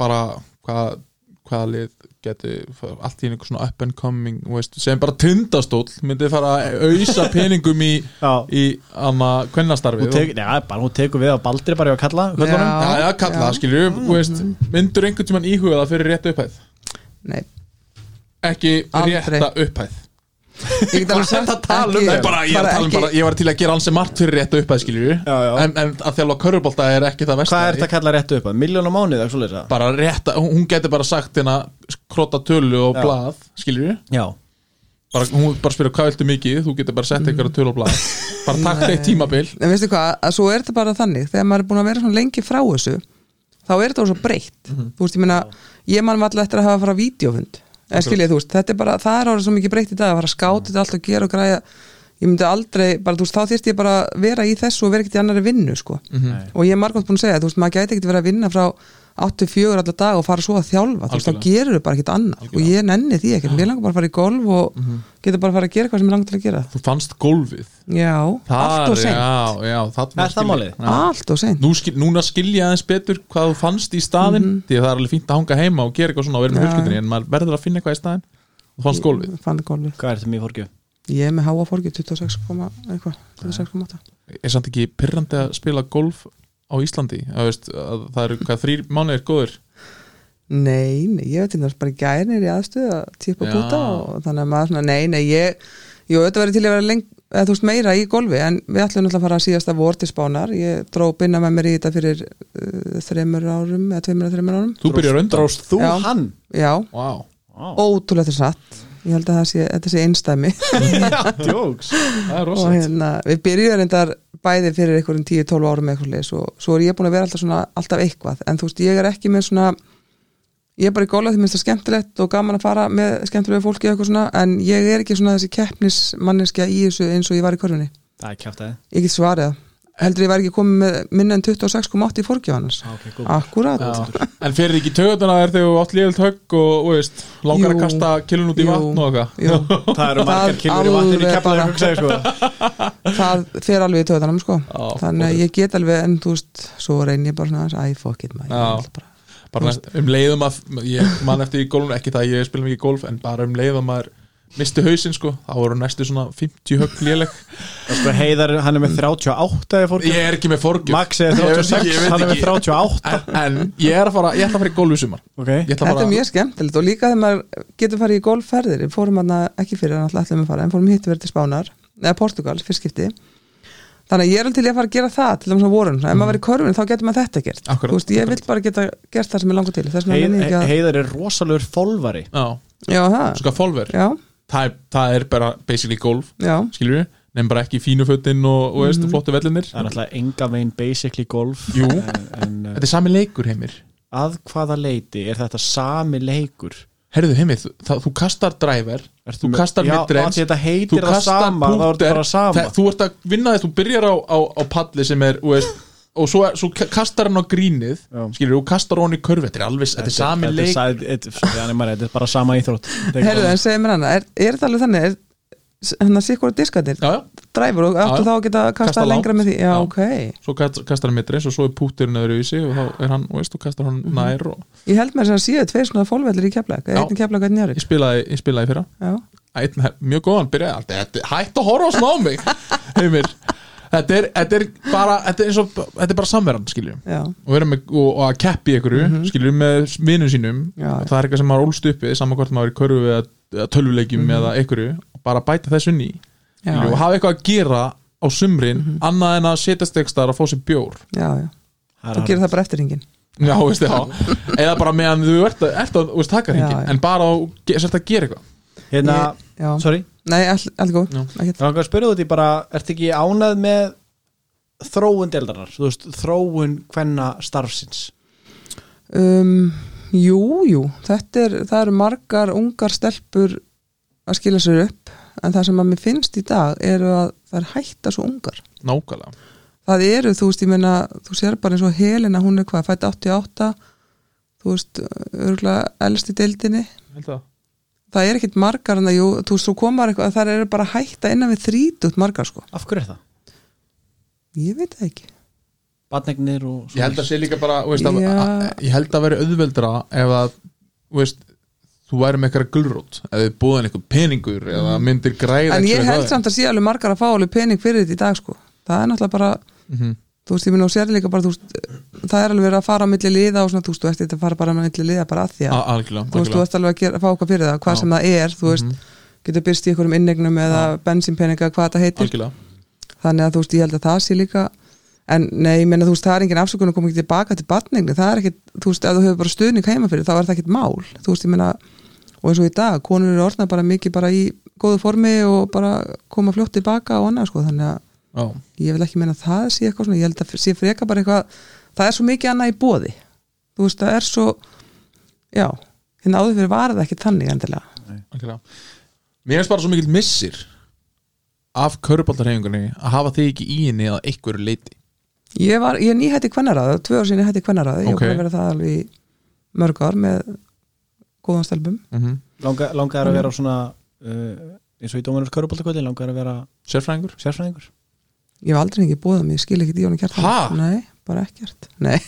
bara hvað, hvaða lið geti allt í einhver svona up and coming veist, sem bara tindastóll myndi fara að auðsa peningum í, Já, í anna kvennastarfi hún tekur, já, bara hún tekur við á Baldri bara í að kalla köllunum. Já. Já, já, kalla, Já. skilju veist, myndur einhvern tímann íhuga það fyrir rétta upphæð Nei, ekki Aldrei. rétta upphæð. Ég get alveg sagt að tala um? Nei, bara, ég, er að tala um ekki- bara, ég var til að gera alls margt fyrir rétta upphæð skilju Já, já. en, en að þjálfa körubólta er ekki það Hvað er þetta að kalla réttu upp að? Miljón á mánuð, ekki svoleiðis að? bara rétta, hún hún getur bara sagt hérna krota tölu og Já. blað skilju Já, bara, hún bara spyrir hvað viltu mikið? Þú getur bara sett einhverja tölu og blað. Bara takk eitt tímabil. En veistu hvað, að svo er þetta bara þannig. Þegar maður er búin að vera svona lengi frá þessu þá er þetta svo breytt. Mhm. þú veist, ég meina, ég man alltaf eftir að hafa að fara á vídeofund, eða skiljið, þú veist, þetta er bara það er árið svo mikið breytt í dag að fara að skáta þetta allt og gera og græja. Ég myndi aldrei, bara þú veist, þá þyrst ég bara að vera í þessu og vera ekkert í annari vinnu sko. Nei. og ég er margótt búin að segja, þú veist, maður gæti ekkert verið að vinna frá 84 alla dag og fara svo að þjálfa þú veist, þá Algjörlega. gerur þú bara ekkert annað. Og ég nenni því ekkert, mér langar bara að fara í golf og getur bara að fara að gera hvað sem ég langar til að gera. Þú fannst gólfið. Já, allt og seint. Já, já, þarna Er það málið? Allt og seint. Nú skil, núna skil ég aðeins betur hvað þú fannst í staðinn því að það er alveg fínt að hanga heima og gera eitthvað svona og vera með fjölskyldinni en maður verður að finna eitthvað í staðinn. Og fannst gólfið. Ég fann golfið, Hvað er þetta mjög fórgjöf? ég er með háa fórgið 26, komma eitthvað 26,8 Er samt ekki pyrrandi að spila golf á Íslandi að, veist, að það eru hvað þrýr mánuðir góður Nei, nei, ég veit er bara gænir í aðstöðu að típa Já. búta og þannig að maður svona, nei, nei, ég Jú, þetta verið til að vera leng, eða þú veist meira í golfi en við ætlum náttúrulega að fara að síðasta vor til spánar ég dró binna með mér í þetta fyrir uh, þreymur árum, eða tveimur eða þreymur árum Þú byrjar undan Dróst þú Já. hann? Já, wow. Vá. ótrúlega þetta satt ég held að það sé, þetta sé einstæmi Djóks Það er og rosalegt hérna, við byrjuðum reyndar bæði fyrir einhverjum 10-12 árum eitthvað leis og svo er ég búin að vera alltaf svona alltaf eitthvað, en þú veist, ég er ekki með svona ég er bara í góla því minnst það skemmtilegt og gaman að fara með skemmtilegu fólki og eitthvað svona, en ég er ekki svona þessi keppnismanneskja í þessu eins og ég var í korfinni Það er kjátt að ég get svarið það, heldur ég væri ekki komið með minna en 26,8 í fórgjóðanars Ok, góð akkurat, Já. En fyrir ekki töðuna er þú átt líðilt högg og, veist, langar Jú. að kasta kilun út í Jú. vatn og eitthvað Það eru margar kilur í hugsaði sko það fer alveg í töðanum sko. Já, þannig að ég get alveg en þú veist, svo reyn ég bara svona aðeins, æ, fuck it maður, ég bara um leiðum að ég man eftir í golfun, ekki það að ég spila mikið golf en bara um leiðum að maður misti hausinn sko, þá voru næstu svona 50 högg léleg. Það sko heiðar, hann er með 38 eða fórgjöf ég er ekki með forgjöf. Max er Ég veit 36, ekki, ég veit hann er með ekki. 38 en, en ég er að fara, ég ætla að fara í golf í sumar. Ok, ég ætla að Þetta er mjög skemmtilegt og líka þegar maður getur farið í golfferðir. Við fórum hann ekki fyrir hann alltaf ætlum að fara en fórum hitt verið til Spánar, eða Portugal fyrst skipti. Þannig að ég er alveg til að fara að gera það til þess að vorun, ef maður verið í körfin þá getur maður þetta gert. Akkurat, Þú veist, ég akkurat. vil bara geta gert það sem ég langar til. Að heiðar er rosalegur fólvari. Já, Já, það, sko folver já, það, það er bara basically golf já, skilur við, nefn bara ekki fínu fötin og, og veist, Mhm. flottu vellinir Það er náttúrulega enga veginn basically golf Jú. En, en þetta er sami leikur heimir. Að hvaða leiti er þetta sami leikur? Herruðu heimir, þú, það, þú kastar driver Ertu þú kastar þetta þú kastar er púter þú ert að vinna þess, þú byrjar á, á, á palli sem er, þú veist og svo, svo ka- kastar hann á grínið Já. skilur, og kastar hann í körfi, þetta er alveg þetta er sami Þetta leik. þetta- þetta er bara sama íþrótt. Þetta er Herðu, en segir mér hana, er, er þetta alveg þannig? Er, hérna sikkur diskandir já, já, dræfur og áttu þá að geta Kasta lengra með því? Já, Já. ok, svo kast- kastar hann midrange og svo er púturinn öðru í sig og þá er hann, veist, þú kastar hann Mhm. nær og ég held mér að síðu tveir svona fólvellir í keflæk, Já. einn í keflæk og einn í ég spilaði, fyrra. Já, Einn, mjög góðan, byrjaði alltaf þetta, hætt að horfa á mig. Heimir þetta er, þetta er bara þetta er, eins og, þetta er bara samverðan, skiljum já, og, með, og, og að keppi ykkur mm -hmm. skiljum með vinnum sínum. Mhm. Já. og það er eitthvað sem maður ólst upp við saman hvort maður er í körfu eða, eða tölvuleikjum eða ykkur og bara bæta þess inn í Mhm. Já, skilju, og hafa eitthvað að gera á sumrin annað en að setjast ekki staðar og fá sér bjór. Já, já. Þú er gerir það bara eftir hringin já, veist já. Eða bara meðan þú ert að, ert að þú veist, taka hringin en bara að að gera eitthvað Hérna, Ég- sorry. Nei, all, allt góð. Já. Ekkert. Það er að spyrja út í bara, ertu ekki ánæð með þróun deildarar, þú veist, þróun hvenna starfsins. Um, jú, jú. Þetta er, það eru margar ungar stelpur að skila sér upp en það sem að mér finnst í dag eru að það er hætta svo ungar. Nákvæmlega. Það eru, þú veist, ég meina þú sér bara eins og Helena, hún er hvað, fætt 88 þú veist, örgulega elst í deildinni. Held að það er ekkit margar en það, jú, þú veist, svo komar eitthvað það eru bara hætta innan við þrítut margar sko, Af hverju er það? ég veit það ekki. Batnegnir og Ég held að sé líka bara þú veist, að, að, Ég held að veri auðveldra ef að þú, veist, þú væri með eitthvað gulrót eða þið búðin eitthvað peningur eða myndir græða en ég held samt að sé alveg margar að fá alveg pening fyrir þetta í dag sko, það er náttúrulega bara mm þú veist, ég minn og sér líka bara þú veist, það er alveg verið að fara á milli liða og svona, þú veist, þú ert ekki að fara bara á milli liða bara að því að, Algjörlega, þú veist, þú ert alveg að, gera, að fá okkar fyrir það, hvað sem það er þú veist, getur byrst í einhverjum innegnum eða bensínpeninga, hvað þetta heitir. Algjörlega. Þannig að þú veist, ég held að það sé líka en nei, ég meina þú veist, það er engin afsökun að koma ekki tilbaka til batningni, það er ekkit þú veist, ef þú hefur bara veist, ég ég vil ekki meina að það sé eitthvað svona, ég held að sé freka bara eitthvað, það er svo mikið annað í bóði þú veist, það er svo já, hérna áður fyrir var það ekki þannig endilega Mér finnst bara svo mikill missir af köruboltarhefingunni að hafa þig ekki í henni að einhverju leiti Ég var, ég er nýhætti kvennaraði, tvö ár sinni hætti kvennaraði, ég Ok. var að vera það alveg mörg ár með góðan stelpum. mm -hmm. Langa, langar að vera svona uh, eins og í Dóminus Köruboltakvöldi langar að vera Sérfræðingur? Ég hef aldrei ekki búið mig, ég skil ekki díónu kjartan. Ha? Nei, bara ekkert. Nei,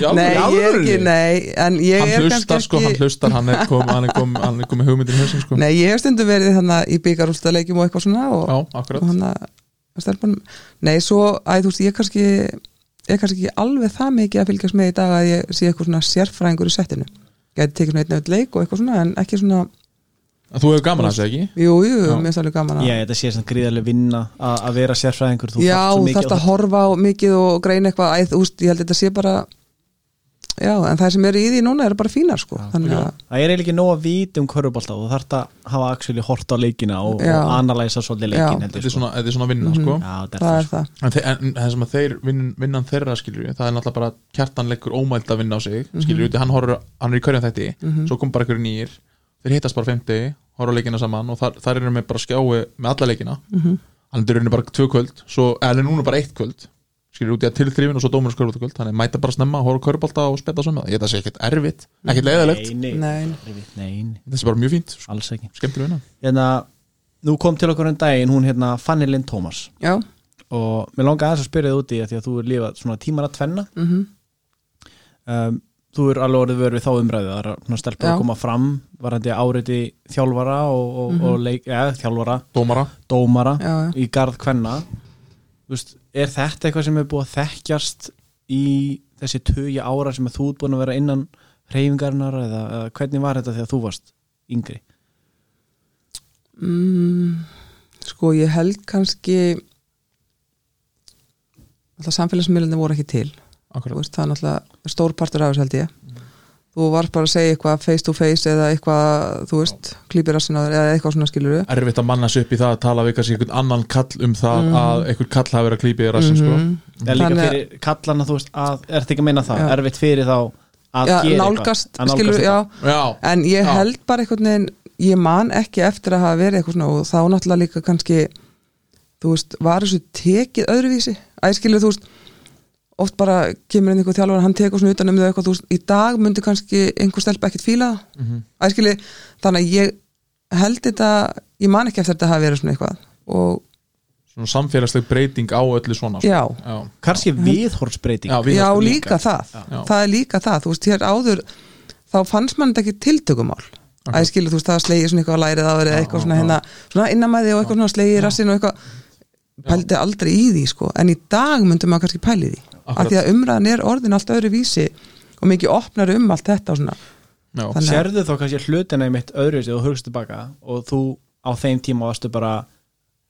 Já, nei, ég er ekki, nei, ég Hann hlustar sko, hann hlustar Hann er kom, hann er kom, kom með hugmyndin í hausin sko Nei, ég hef stundum verið þannig í byggarúlstaleikjum og eitthvað svona og, Já, og hann að stelpunum. Nei, svo, æ, þú veist, ég kannski, ég er kannski ekki alveg það mikið að fylgjast með í dag að ég sé eitthvað svona sérfræðingur í settinu. Gæti tekið svona einn en En Þú hefur gaman að þessu ekki? jú, jú, Já. mér er alveg gaman að Já, þetta sé svona gríðarlega vinna að að vera sérfræðingur. Þú Já, þú mikið þarfst að horfa á mikið og greina eitthvað. Æð, úst, ég held að þetta sé bara já, en það sem eru í því núna eru bara fínar sko, þannig að Það er eiginlega ekki nóg að vita um Körubolta og þú þarft að hafa actually hort á leikina og, Já. og analæsa svolítið leikin Já. heldur, Þetta er sko. svona, þetta er svona vinna sko. Já, þetta það er er það það. En, þe en það sem að þeir vinn, vinnan þeirra skilur við, það er náttúrulega bara kjartan leggur ómælt að vinna á sig, skilur við, hann, horfir, hann er í hverjum þætti, svo kom bara einhverju nýjir þeir hittast bara 50, horfa leikina saman og þar, þar eru með bara skjái með alla leikina. Hann er í rauninni bara tvö kvöld svo, eða núna bara eitt kvöld. Skilur út í að til þrifin og svo dómur skörfaldakvöld þannig mæta bara snemma, horfa á körbalta og spetta saman. Ég þetta sé ekkert erfitt, ekkert leiðilegt þetta sé bara mjög fínt, alls ekki. Skemmtileg vinna. Hérna, nú kom til okkur en daginn hún hérna Fanny Lind Thomas. Já, og mér langar aðeins að spyrja þið út í að því að þú er lifað svona tímar að tvenna. Mhm. Um, þú er alveg orðið verið þá umræðu. Það er svona stelpur að koma fram varandi áriði þjálfara og, og, og leik, ja, þjálfara, dómara, dómara Já, já. í garð kvenna. Veist, er þetta eitthvað sem er búið að þekkjast í þessi tögi ára sem að þú ert búin að vera innan reyfingarinnar eða, eða hvernig var þetta þegar þú varst yngri? Mm, Sko, ég held kannski alltaf samfélagsmiðlunni voru ekki til veist, það er náttúrulega stór partur af þessu held ég. Þú varst bara að segja eitthvað face to face eða eitthvað, þú veist, á þér eða eitthvað svona skilur við erfitt að manna sig upp í það að tala við kannski einhvern annan kall um það Mhm. að einhvern kall hafi verið að klípa í rassin sko. það er líka Þannig fyrir kallana þú veist að, er þetta ekki að meina það, Já. erfitt fyrir þá að já, gera nálgast, eitthvað, að skilur við, já. Já, en ég Já. held bara einhvern veginn ég man ekki eftir að hafa verið eitthvað svona og þá náttúrulega líka kannski þú veist, var þessu tekið öðruvísi? Æskilur þú veist oft bara kemur inn einhver þjálfur hann tekur svona utan um þau eitthvað, þú veist, í dag myndi kannski einhver stelpa ekkert fíla það. Mhm. æskilur, þannig að ég held þetta, ég man ekki eftir að þetta hafa verið svona eitthvað og svona samfélagsleg breyting á öllu svona sko. já, já, kannski viðhorfsbreyting. Já, já líka. það. Já. það er líka það, þú veist, hér áður þá fannst mann þetta ekki tiltökumál. Að skilur, þú veist, það slegið svona eitthvað á lærið á eða eitthvað svona hérna, svona innamæði og eitthvað í rassin og eitthvað. Pældi aldrei í því, sko, en í dag myndum maður kannski pæli því. Af því að umræðan er orðin allt öðru vísi og mikið opnar um allt þetta og svona, já, Þannig sérðu þá kannski hlutina í mitt öðru og þú hugst tilbaka og þú á þeim tíma varstu bara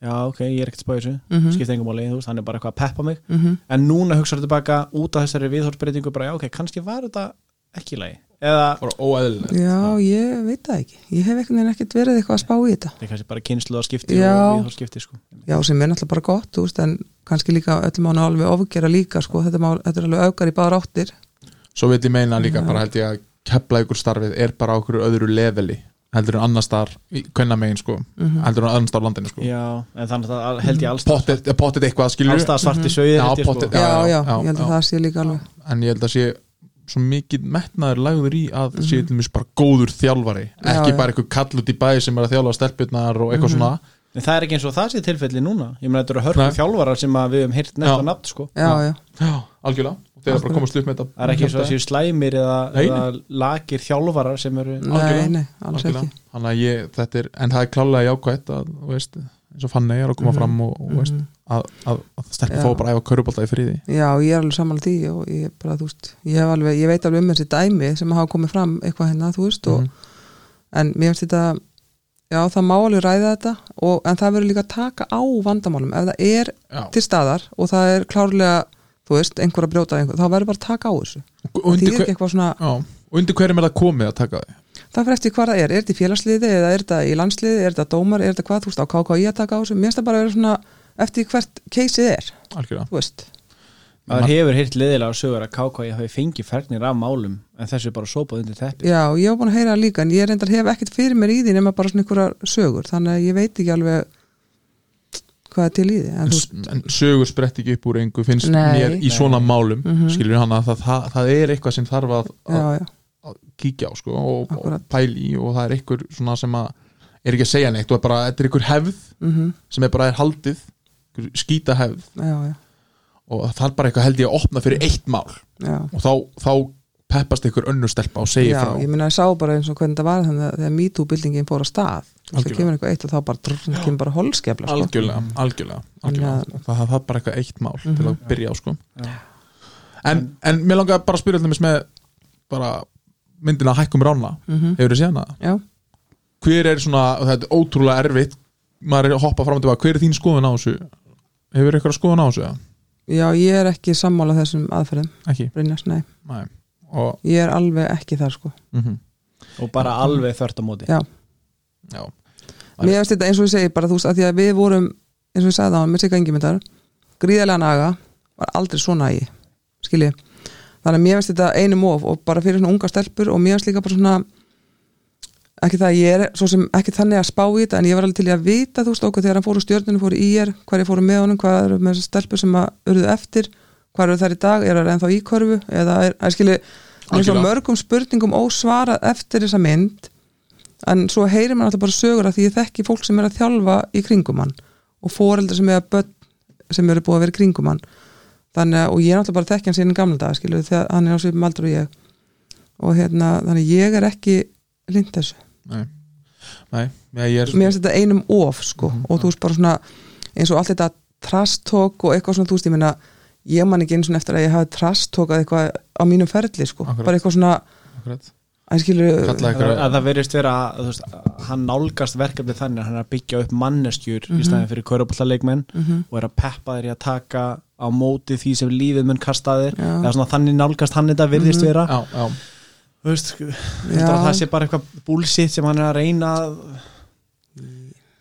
já ok, ég er ekkert spáð þessu mm Mhm. skipta engum hann er bara eitthvað að peppa mig. Mm en núna hugsaðu tilbaka út af þessari viðhorfsbreytingu bara já ok, kannski var þetta ekki í lagi eða bara óeðlileg já, ég veit það ekki ég hef einhvern veginn ekkert verið eitthvað að spá í þetta það er kannski bara kynslu að skipti Já. og viðhorfsskipti sko. já, sem er náttúrulega bara gott, þú veist, en kannski líka öllum mánu alveg ofgera líka, sko, þetta, mál, þetta er alveg augar í báðar áttir svo veit ég meina líka bara held ég að kepla ykkur starfið er bara á okkur öðru leveli heldur en annars þar hvenna megin sko, heldur en annars þar á landinu sko. já, en þannig að það held ég alls pottet, pottet eitthvað skilur allstað svarti sögir Já, sko. já, já, já, ég held að já. það sé líka alveg en ég held að sé svo mikið metnaður lagður í að mm sé til mér bara góður þjálfari Já, ekki já. bara eitthvað kall út í bæ sem er að þjálfa stelpurnar og eitthvað svona. En það er ekki eins og það sé tilfelli núna. Ég meina þetta eru hörku Nei. þjálfarar sem að við hefum heyrt nefnt Já. og nafn sko. já, já, já, algjörlega, og þeir eru bara komast upp með þetta það er ekki eins og það séu slæmir eða, Nei, eða lagir þjálfarar sem eru nei, Algjörlega. nei, alls Algjörlega. ég, þetta er, en það er klálega jákvætt að, þú veist, eins og Fanny er að koma fram og, og veist, að, að, að stelpur Já. fá bara að æfa körubólta í friði. Já, ég er alveg samanlega því og ég, bara, veist, ég, alveg, ég veit alveg um þessi dæmi sem hafa komið fram eitthvað hérna, veist og, Mhm. en mér finnst þetta já, það má alveg ræða þetta og, en það verður líka að taka á vandamálum. Ef það er Já, til staðar og það er klárlega, þú veist, einhver að brjóta einhver, þá verður bara að taka á þessu. Og undir, er hver, svona, já, og undir hverjum er það komið að taka því? Það fyrir eftir hvað það er. Er þetta í félagsliði eða er þetta í landsliði er þetta dómar, er þetta hvað, þú veist, á KKI að taka á þessu. Mér finnst það bara að vera svona eftir hvert keisið er, algjörlega. þú veist. Maður hefur heyrt liðilega sögur að KK hafi fengið fernir af málum en þessu er bara sópað undir teppi. Já, ég hef búin að heyra það líka en ég reyndar hef ekkert fyrir mér í því nema bara svona einhverjar sögur þannig að ég veit ekki alveg hvað er til í því en, en, en sögur sprett ekki upp úr engu finnst Nei. mér í svona málum mm Mhm. skilur hann að það, það, það er eitthvað sem þarf að, að, já, já, að kíkja á sko, og, og pæli í og það er einhver svona sem að er ekki að segja neitt og er bara, þetta er einhver hefð mm sem er bara er haldið skýta hefð já, já, og það er bara eitthvað held ég að opna fyrir eitt mál já. og þá, þá peppast einhver önnur stelpa og segir Já, frá ég minna að ég sá bara eins og hvernig það var þannig að þegar MeToo-bildingin fór á stað það Algjörlega. kemur eitthvað eitt og þá bara drrr, kemur bara holskefla sko. algjörlega, algjörlega, algjörlega. Þannig það, það er bara eitthvað eitt mál til Mhm. að byrja á sko Já. en, en mér langar bara að spyrja allir með bara myndina Hækkum Rána mm hefur þið séð hana? Já, hver er svona, og þetta er ótrúlega erfitt maður er að hoppa fram og tilbaka, hver er þín skoðun á þessu hefur eitthvað skoðun á þessu? Eða? já, ég er ekki sammála þessum aðferðum. Ekki, Brynjas, nei, næ og, ég er alveg ekki þar sko. Mm og bara alveg þvert á móti. Já. já, Mér finnst þetta eins og ég segi bara þú veist að því að við vorum eins og ég sagði það með sig engimyndar gríðarlega naga var aldrei svona í skilji. Þannig að mér finnst þetta einum of og bara fyrir svona unga stelpur og mér finnst líka bara svona ekki það að ég er svo sem ekki þannig að spá í þetta en ég var alveg til að vita þú veist okkur þegar hann fór úr stjörnunum fór í er hverja fóru með honum, hvað eru með þessar stelpur sem að urðu eftir, hvað eru þær í dag er það ennþá í körfu eða er, að skilji eins og mörgum spurningum ósvarað eftir þessa mynd en svo heyrir maður alltaf bara sögur að því ég þekki fólk sem er að þjálfa í kringum hann og foreldrar sem er börn sem eru búið að vera í kringum hann. Þannig að, og ég er alltaf bara þekki hann síðan gamla dag skilur þegar hann er á svipum aldur og ég. Og hérna, þannig að ég er ekki lind þessu, nei. Nei, já, ég er mér finnst þetta einum of sko, og þú veist bara svona eins og allt þetta trastók og eitthvað svona þú veist, ég meina, ég man ekki eins og eftir að ég hafi trastókað eitthvað á mínum ferli sko, Akkurat. bara eitthvað svona akkurat, skilur, að, að það verðist vera veist, hann nálgast verkefni þannig að hann er að byggja upp manneskjur í staðin fyrir kauraballaleikmenn Mhm. og er að peppa þeir í að taka á móti því sem lífið mun kasta þér. Já. eða svona þannig nálgast hann þetta virðist vera. Já, já, þú veist, Já. að það sé bara eitthvað bullshit sem hann er að reyna að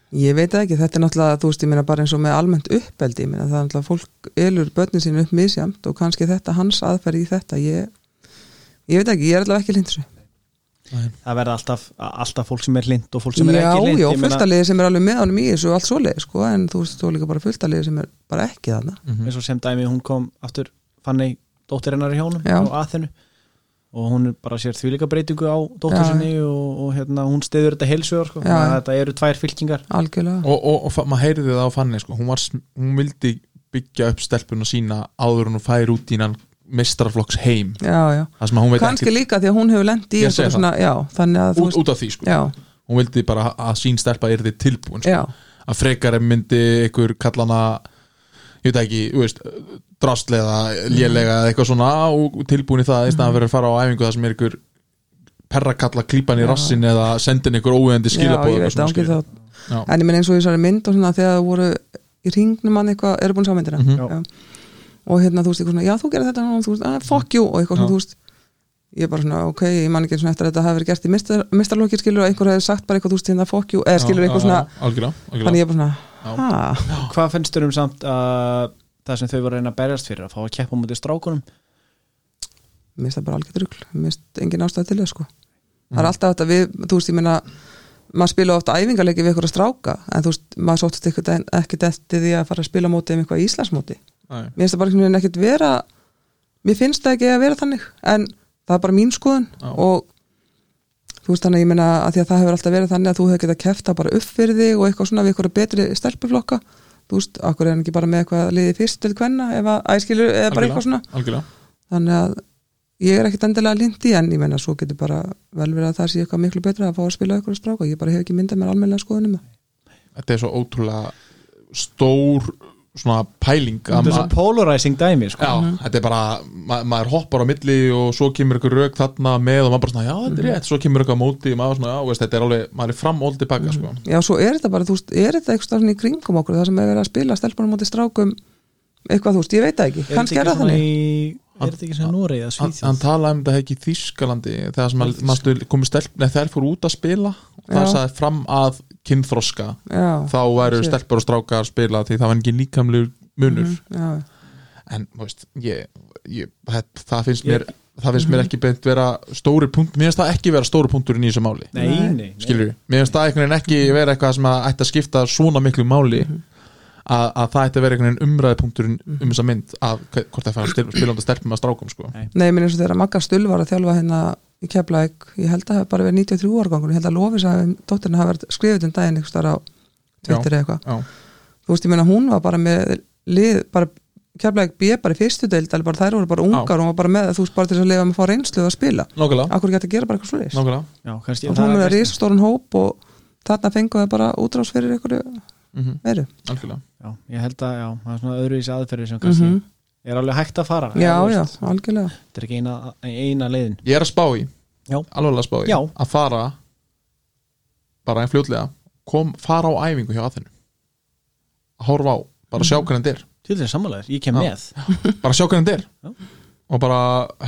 Ég veit ekki, þetta er náttúrulega, þú veist, ég meina bara eins og með almennt uppeldi, ég meina það er náttúrulega fólk elur börnin sín upp misjamt og kannski þetta hans aðferð í þetta, ég ég veit ekki, ég er allavega ekki lindur það verða alltaf, alltaf fólk sem er lind og fólk sem er Já, ekki lind já, Ég meina, fulltaliði sem er alveg með honum í þessu og allt svoleið, sko, en þú veist, þú líka bara fulltaliði sem er bara ekki þarna. Eins og sem dæmi hún kom aftur fann og hún bara sér þvílíka breytingu á dóttur Já. sinni og, og hérna, hún stiður þetta heilsugar sko. Þetta eru tvær fylkingar algjörlega, og, og, og maður heyrði það á fanni sko. hún, var, hún vildi byggja upp stelpuna sína áður en hún fær út í innan mestrarflokks heim já, já það sem að hún veit kannski ekki líka því að hún hefur lent í svona, já, þannig að þú út, út af því sko. já, hún vildi bara að sín stelpa er þið tilbúin sko. að frekar myndi ykkur kallana ég veit ekki, þú veist drastlega, lélega eða eitthvað svona og tilbúin í það í staðan fyrir að fara á æfingu það sem er ykkur perrakalla klípan í rassin eða sendin ykkur óveðandi já, skilabóð ég en ég menn eins og í þessari mynd og svona þegar það voru í ringnum hann eitthvað, eru búin að sjá myndina Mhm. já. og hérna þú veist eitthvað svona, já þú gerir þetta og þú veist, ah, fuck you og eitthvað Já. svona, þú veist ég er bara svona, ok, ég man ekki eins og eftir að þetta hafi verið gert í mistar, mistarlokir skilur og einhver hefði sagt bara eitthvað, þú veist, hérna fuck you eða skilur Já, eitthvað já, svona, algjörlega, algjörlega. þannig ég er bara svona hvað finnst þér um samt að það sem þau voru að reyna að berjast fyrir að fá að keppa mútið strákunum? Mér finnst það bara algjört rugl. Mér finnst engin ástæð til það sko. Mm. það er alltaf þetta við, þú veist, ég meina maður spila ofta æfingarleiki við ykkur að stráka en þú veist, maður sóttist ekkert ekkert eftir því að fara að spila móti um eitthvað Íslandsmóti. Nei. mér finnst það bara ekkert vera mér finnst það ekki að vera þannig en það er bara mín skoðun og þú veist þannig að ég meina að því að það hefur alltaf verið þannig að þú hefur getað kefta bara upp fyrir þig og eitthvað svona við eitthvað betri stelpuflokka. Þú veist, akkur er hann ekki bara með eitthvað liðið fyrst til kvenna ef að æskilur eða bara eitthvað svona? algjörlega. Þannig að ég er ekkit endilega lindi en ég menna svo getur bara vel verið að það sé eitthvað miklu betra að fá að spila eitthvað stráka. Ég bara hef ekki myndað mér almennilega skoðunum þetta er svo ótrúlega stór svona pæling að þetta er ma- svo polarizing dæmi sko. Já, þetta er bara, ma maður hoppar á milli og svo kemur ykkur rauk þarna með og maður bara svona, já, þetta er rétt, svo kemur ykkur á móti og maður svona, já, veist, þetta er alveg, maður er fram óldi baka, sko. já svo er þetta bara, þú veist, er þetta eitthvað svona í kringum okkur það sem er verið að spila stelpunum móti strákum eitthvað þú veist, ég veit það ekki, kannski er það svona þannig er þetta ekki sem Noregi Hann, Svíþjóð? Hann talaði um þetta ekki í Þískalandi þegar sem að manstu komið stelp, neð þær fór út að spila það Já. sagði fram að kynþroska já, þá væru stelpur og strákar að spila því það var engin líkamlegur munur. Mhm, já, en, veist, ég, ég það, það finnst mér það finnst mér ekki beint vera stóri punkt mér finnst það ekki vera stóri punkturinn í þessu máli. Nei, Nei. nei, nei. skilur við, mér finnst það einhvern veginn ekki vera eitthvað sem að ætti að skipta svona miklu máli að, að það ætti að vera einhvern veginn umræðipunkturinn um þessa mynd að hve- hvort það fara spilandi stelpum að strákum sko. Nei, minn eins og þegar Magga Stull var að þjálfa hérna í Keflæk, ég held að það hafi bara verið 93 árgangur, ég held að Lofis að dóttirna hafi verið skrifið um daginn einhvers þar á Twitter eða eitthvað, Já, þú veist, ég meina hún var bara með lið, bara Keflæk B bara í fyrstu deild, alveg bara þær voru bara ungar og hún var bara með, þú veist, bara til þess að lifa með að fá reynslu að spila, nákvæmlega, akkur geta að gera bara eitthvað. Já, kannski og það hún er með kannski- risastóran hóp og þarna fengu það bara útrás fyrir einhverju Mm veru. Algjörlega. Já, ég held að, já, það er svona öðruvísi aðferði sem kannski Mhm. Er alveg hægt að fara Já, já, algjörlega. Þetta er ekki eina, eina leiðin. Ég er að spá í, Já. alveg að spá í Já. að fara bara einn fljótlega. Kom, fara á æfingu hjá aðeinu að horfa á, bara sjá hvernig þetta er. Til þess sammálaður, ég kem Já. með. Bara sjá hvernig þetta er. Já. og bara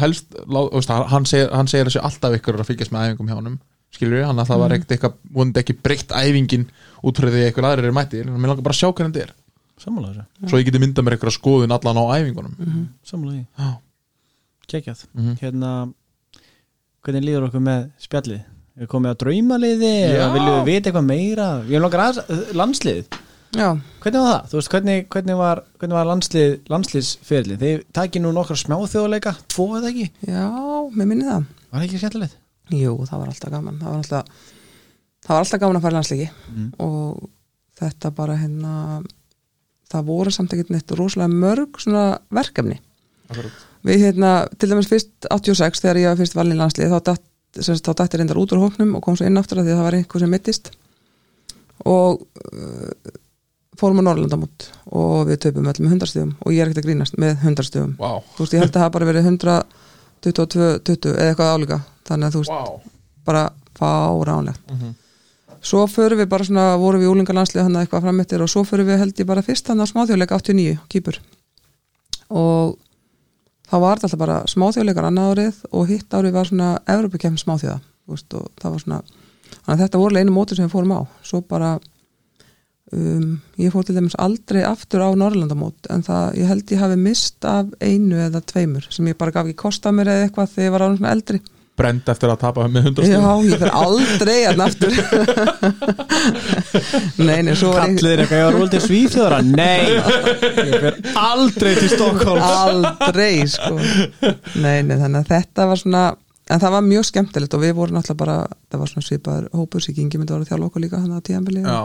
helst veist, hann, segir, hann segir að sé alltaf ykkur að fylgjast með æfingum hjá honum skilur við, hann að það var ekkert eitthvað vonandi ekki breytt æfingin út frá því að eitthvað aðrir er mættir, en mér langar bara að sjá hvernig þetta er Sammálaður, svo ég geti myndað mér eitthvað skoðun allan á æfingunum sammálaður Já. Kekjað, Mhm. hérna Hvernig líður okkur með spjallið? Er komið að draumaliði viljum við vita eitthvað meira? Ég langar að landslið Já, Hvernig var það? Þú veist, hvernig, hvernig var, hvernig var landslið, landsliðsferðli? Þeir takið nú nokkra smáþjóðleika, tvo eða ekki? já, mér minni það Var það ekki skemmtilegt? Jú, það var alltaf gaman það var alltaf, það var alltaf gaman að fara landsleiki Mm. og þetta bara hérna það voru samt ekkert neitt rosalega mörg svona verkefni við hérna, til dæmis fyrst 86 þegar ég fyrst valin landslið þá dætti reyndar út úr hóknum og kom svo inn aftur að því að það var einhver sem mittist og uh, fórum á Norrlandamót og við töpum öll með 100 stöðum og ég er ekkert að grínast með 100 stöðum wow. þú veist, ég held að það bara verið 122, 20 eða eitthvað álíka þannig að þú veist, wow. bara fáránlegt Mhm. Svo förum við bara svona, vorum við úlingalandslið hann eitthvað framettir og svo förum við held ég bara fyrst hann á smáþjóðleika 89, kýpur. Og þá var þetta alltaf bara smáþjóðleikar annað árið og hitt árið var svona Evropakefn smáþjóða veist, og það var svona þetta voru einu mótur sem við fórum á. Svo bara um, ég fór til dæmis aldrei aftur á Norrlandamót en það, ég held ég hafi mist af einu eða tveimur sem ég bara gaf ekki kosta mér eða eitthvað þegar ég var á brend eftir að tapa með 100 Já, stöðum ég fer aldrei að aftur. Nei, nei, svo var ég Kallir eitthvað, ég var til Svíþjóðara Nei, ég fer aldrei til Stokkólm aldrei sko. Nei, nei, þannig að þetta var svona en það var mjög skemmtilegt og við vorum alltaf bara það var svona svipaður hópur sem gengi myndi að þjálfa okkur líka þannig að tíðanbili Já,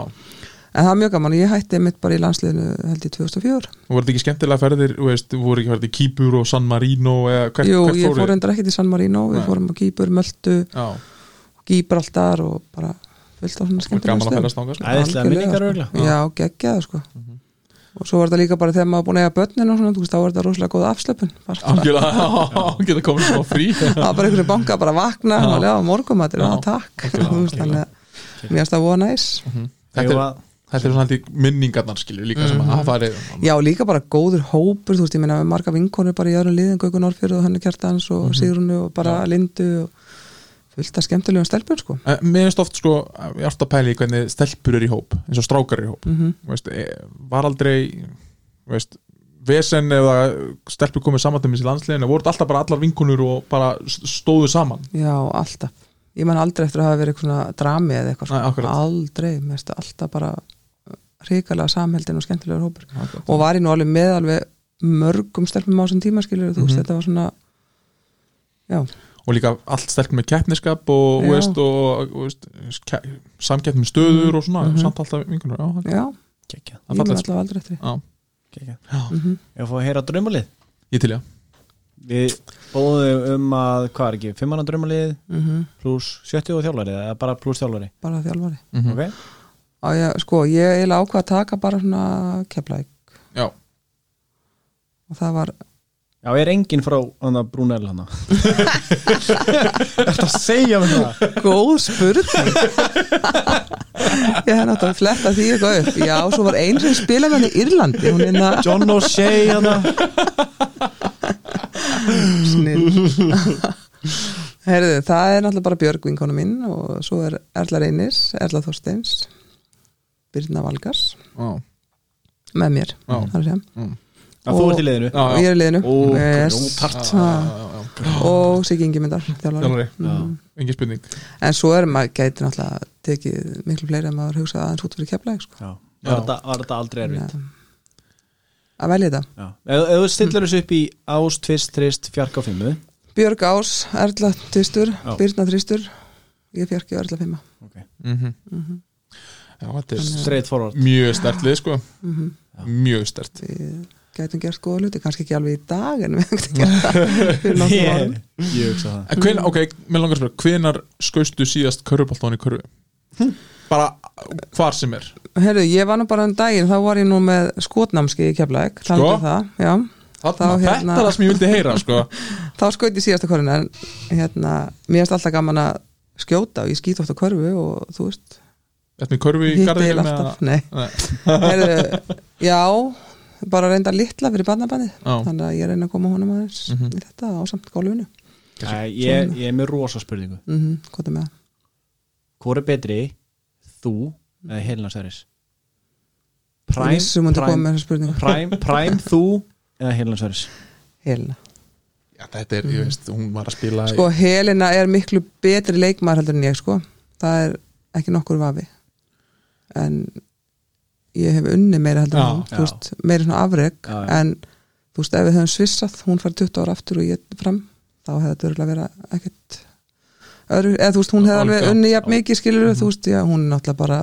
en það var mjög gaman. Og ég hætti mitt bara í landsliðinu held ég 2004 og voru þetta ekki skemmtilega ferðir þú veist, voru ekki ferðir í Kýpur og San Marino eða hvert, Jú, hvert ég fór endur ekki til San Marino. Við Nei. fórum á Gýpur, Möltu, Já, Gýbraltar og bara fullt á svona að skemmtilega nága sko. Æðislega minningar sko. örgulega Já, geggjaða sko. Og svo var þetta líka bara þegar maður búin að eiga börnin og svona, þú veist, þá var þetta rosalega góð afslöpun. Geta komið smá frí. Það var bara einhverju banka bara að vakna. Og já, takk. Algjörlega, Þú veist, þannig að mér finnst það voða næs. Þetta er, þetta er svona haldið minningarnar skilju líka sem að fari já, líka bara góður hópur, þú veist, ég meina með marga vinkonur bara í öðrum liðin, Gaukur Norrfjörð og Hannu Kjartans og Sigrunu og bara Lindu og fullt af skemmtilegum stelpur sko. Eh, Mér finnst oft sko, ég er alltaf að pæla í hvernig stelpur er í hóp, eins og strákar er í hóp. Mm Þú veist, eh, var aldrei veist, vesen eða stelpur komið saman til mér í landsliðinu voru alltaf bara allar vinkunur og bara stóðu saman. Já, alltaf. Ég man aldrei eftir að hafa verið eitthvað drami eða eitthvað, Nei, sko. akkurat. aldrei, mér finnst það alltaf bara ríkalega samheldin og skemmtilegur hópur. Og var ég nú alveg með alveg mörgum stelpum á þessum tíma skilur þú veist, Mhm. þetta var svona já, og líka allt stelpur með keppniskap og, og, og samkeppni með stöður og svona Mhm. samt alltaf vinkunur já, það- fallast allavega aldrei eftir. Já, kekja já, Mhm. Ég fór að heyra draumalið ég til já. Við bóðum um að, hvað er ekki, fimmanna draumalið Mhm. pluss 70 og þjálfari eða bara pluss þjálfari? Bara þjálfari. Mhm. Ok, ég, sko, ég eiginlega ákvað að taka bara svona keflæk já, og það var, já, er enginn frá Brunel hana? Þetta að segja mér það? Góð spurning. Ég hef náttúrulega fletta því eitthvað upp. Já, svo var einn sem spilaði hann í Írlandi er hérna John O'Shea hana. Snill Herðu, það er náttúrulega bara Björg vinkonu mín og svo er Erla Reynis, Erla Þorsteins Birna Valgars já, með mér er að segja. að þú ert í liðinu. Og ég er í liðinu. Ó, yes. og Siggi Ingimundar þjálfari. Mm. engin spurning. En svo er maður gæti náttúrulega tekið miklu fleiri að maður hugsa aðeins út fyrir keflæk sko. Já, var þetta, var þetta aldrei erfitt? Að velja þetta. Já. Ef, ef þú stillar þessu upp í ást, tvist, trist, fjark á fimmu Björg Ás, Erla Tvistur, Já. Birna Þristur ég fjarki og Erla Fimma okay. mm Já, þetta er Straight forward. mjög stert lið sko. Mhm. Mjög stert við gætum gert góða hluti, kannski ekki alveg í dag en við gætum gert það fyrir Ég árum ég hugsa það. En hven, ok, mér langar að spyrja Hvenar skaustu síðast körfuboltán í körfu? Bara hvar sem er. Herru, ég var nú bara um daginn, þá var ég nú með skotnámski í Keflæk, Sko? um það, já. Þarna, Þá Þetta hérna- er það sem ég vildi heyra sko. þá skaut ég síðasta korfinu en hérna, mér erst alltaf gaman að skjóta og ég skýt oft á korfu og þú veist, Þetta með körfu í garðinu nei, Nei. Heru, já bara reynda litla fyrir barnabannið Já. þannig að ég reyna að koma honum aðeins Mhm. í þetta á samt gólfinu ég, ég er með rosa spurningu mm -hmm, hvað er með það? Hvor er betri, þú eða Helena Sveris? Prime, spurningu prime, prime, þú eða Helena Sveris? Helena Já, þetta er, ég veist, hún var að spila í- Sko Helena er miklu betri leikmaður heldur en ég sko það er ekki nokkur vafi en ég hef unni meira heldur en Já, hún veist, meira svona afreg Já, en þú veist, ef við höfum svissað hún farið 20 ára aftur og ég fram þá hefði þetta örgulega vera ekkert öðru, eða þú veist, hún hefði alveg unni jafn mikið skilur þú veist, já, hún er náttúrulega bara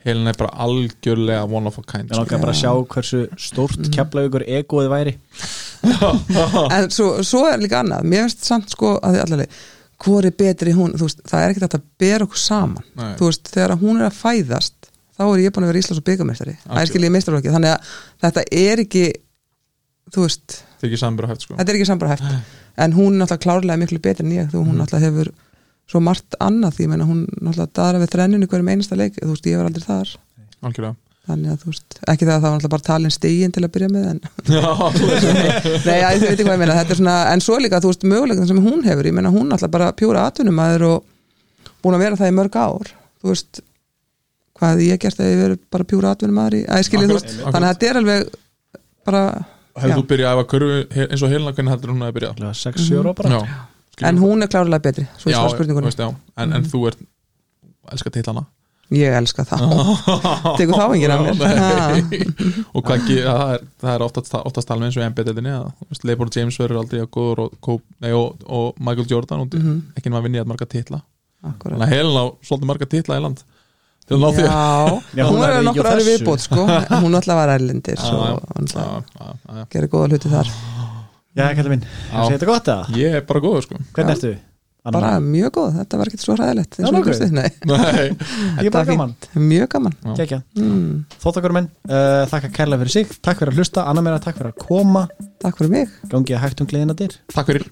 Helena er bara algjörlega one of a kind Ég langar bara að sjá hversu stórt mm. keflaugur egoið væri. En svo, svo er líka annað, mér finnst samt sko að þið allaveg, hvor er betri hún? Þú veist, það er ekkert að bera okkur saman. Nei. þú veist, þegar hún er að fæðast þá er ég búin að vera Íslands og byggamestari skiljið meistarflokki, þannig að þetta er ekki þú veist, Þetta er ekki sambar hægt sko er ekki en hún er náttúrulega klárlega miklu betri en ég þú hún náttúrulega hefur svo margt annað. Því ég meina hún náttúrulega dara við þrenninu hverjum einasta leik, þú veist, ég var aldrei þar. Algjörlega. Þannig að þú veist, ekki það að það var náttúrulega bara talin stegin til að byrja með en Nei, já, þið veitir hvað ég meina, þetta er svona en svo líka, þú veist, möguleikin sem hún hefur. Ég meina, hún alltaf bara pjúra atvinnumæður og búin að vera það í mörg ár. Þú veist, hvað hefði ég gert að ég verið bara pjúra atvinnumæður í, að ég skilji, þú veist, Akkurat, þannig að þetta er alveg bara, Já. þú byrjað að æfa körfu he- eins og Helena hvernig heldur hún að byrja? 6-7 ára bara. Já, en hún er klárlega betri svo ég já, veist, já. En, en þú ert elskar titlana? Ég elska þá. Tekur þá enginn af mér. Og hvað ja, það er, það er oftast, oftast talað eins og að Leifur James verður aldrei að góður og, Kobe- nei, og, og Michael Jordan og Mhm. ekki nema að vinni að marga titla. Akkúrat. þannig að Helena á svolítið marga titla í land hún hún ekki nokkur aðri viðbót sko. hún alltaf var erlendir Já, og gerir góða hluti þar. Já, kallið minn, er þetta gott eða? ég er bara góður sko. Hvernig ertu? Bara mjög góð, þetta var ekkert svo Já, þú nokkuð. veist, nei, Nei. Ég er bara gaman. Mjög gaman. Mm, Þóttakur menn, uh, þakka kærlega fyrir sig Takk fyrir að hlusta, Anna meira takk fyrir að koma. Takk fyrir mig. Gangi að hægt um gleðina dyr takk fyrir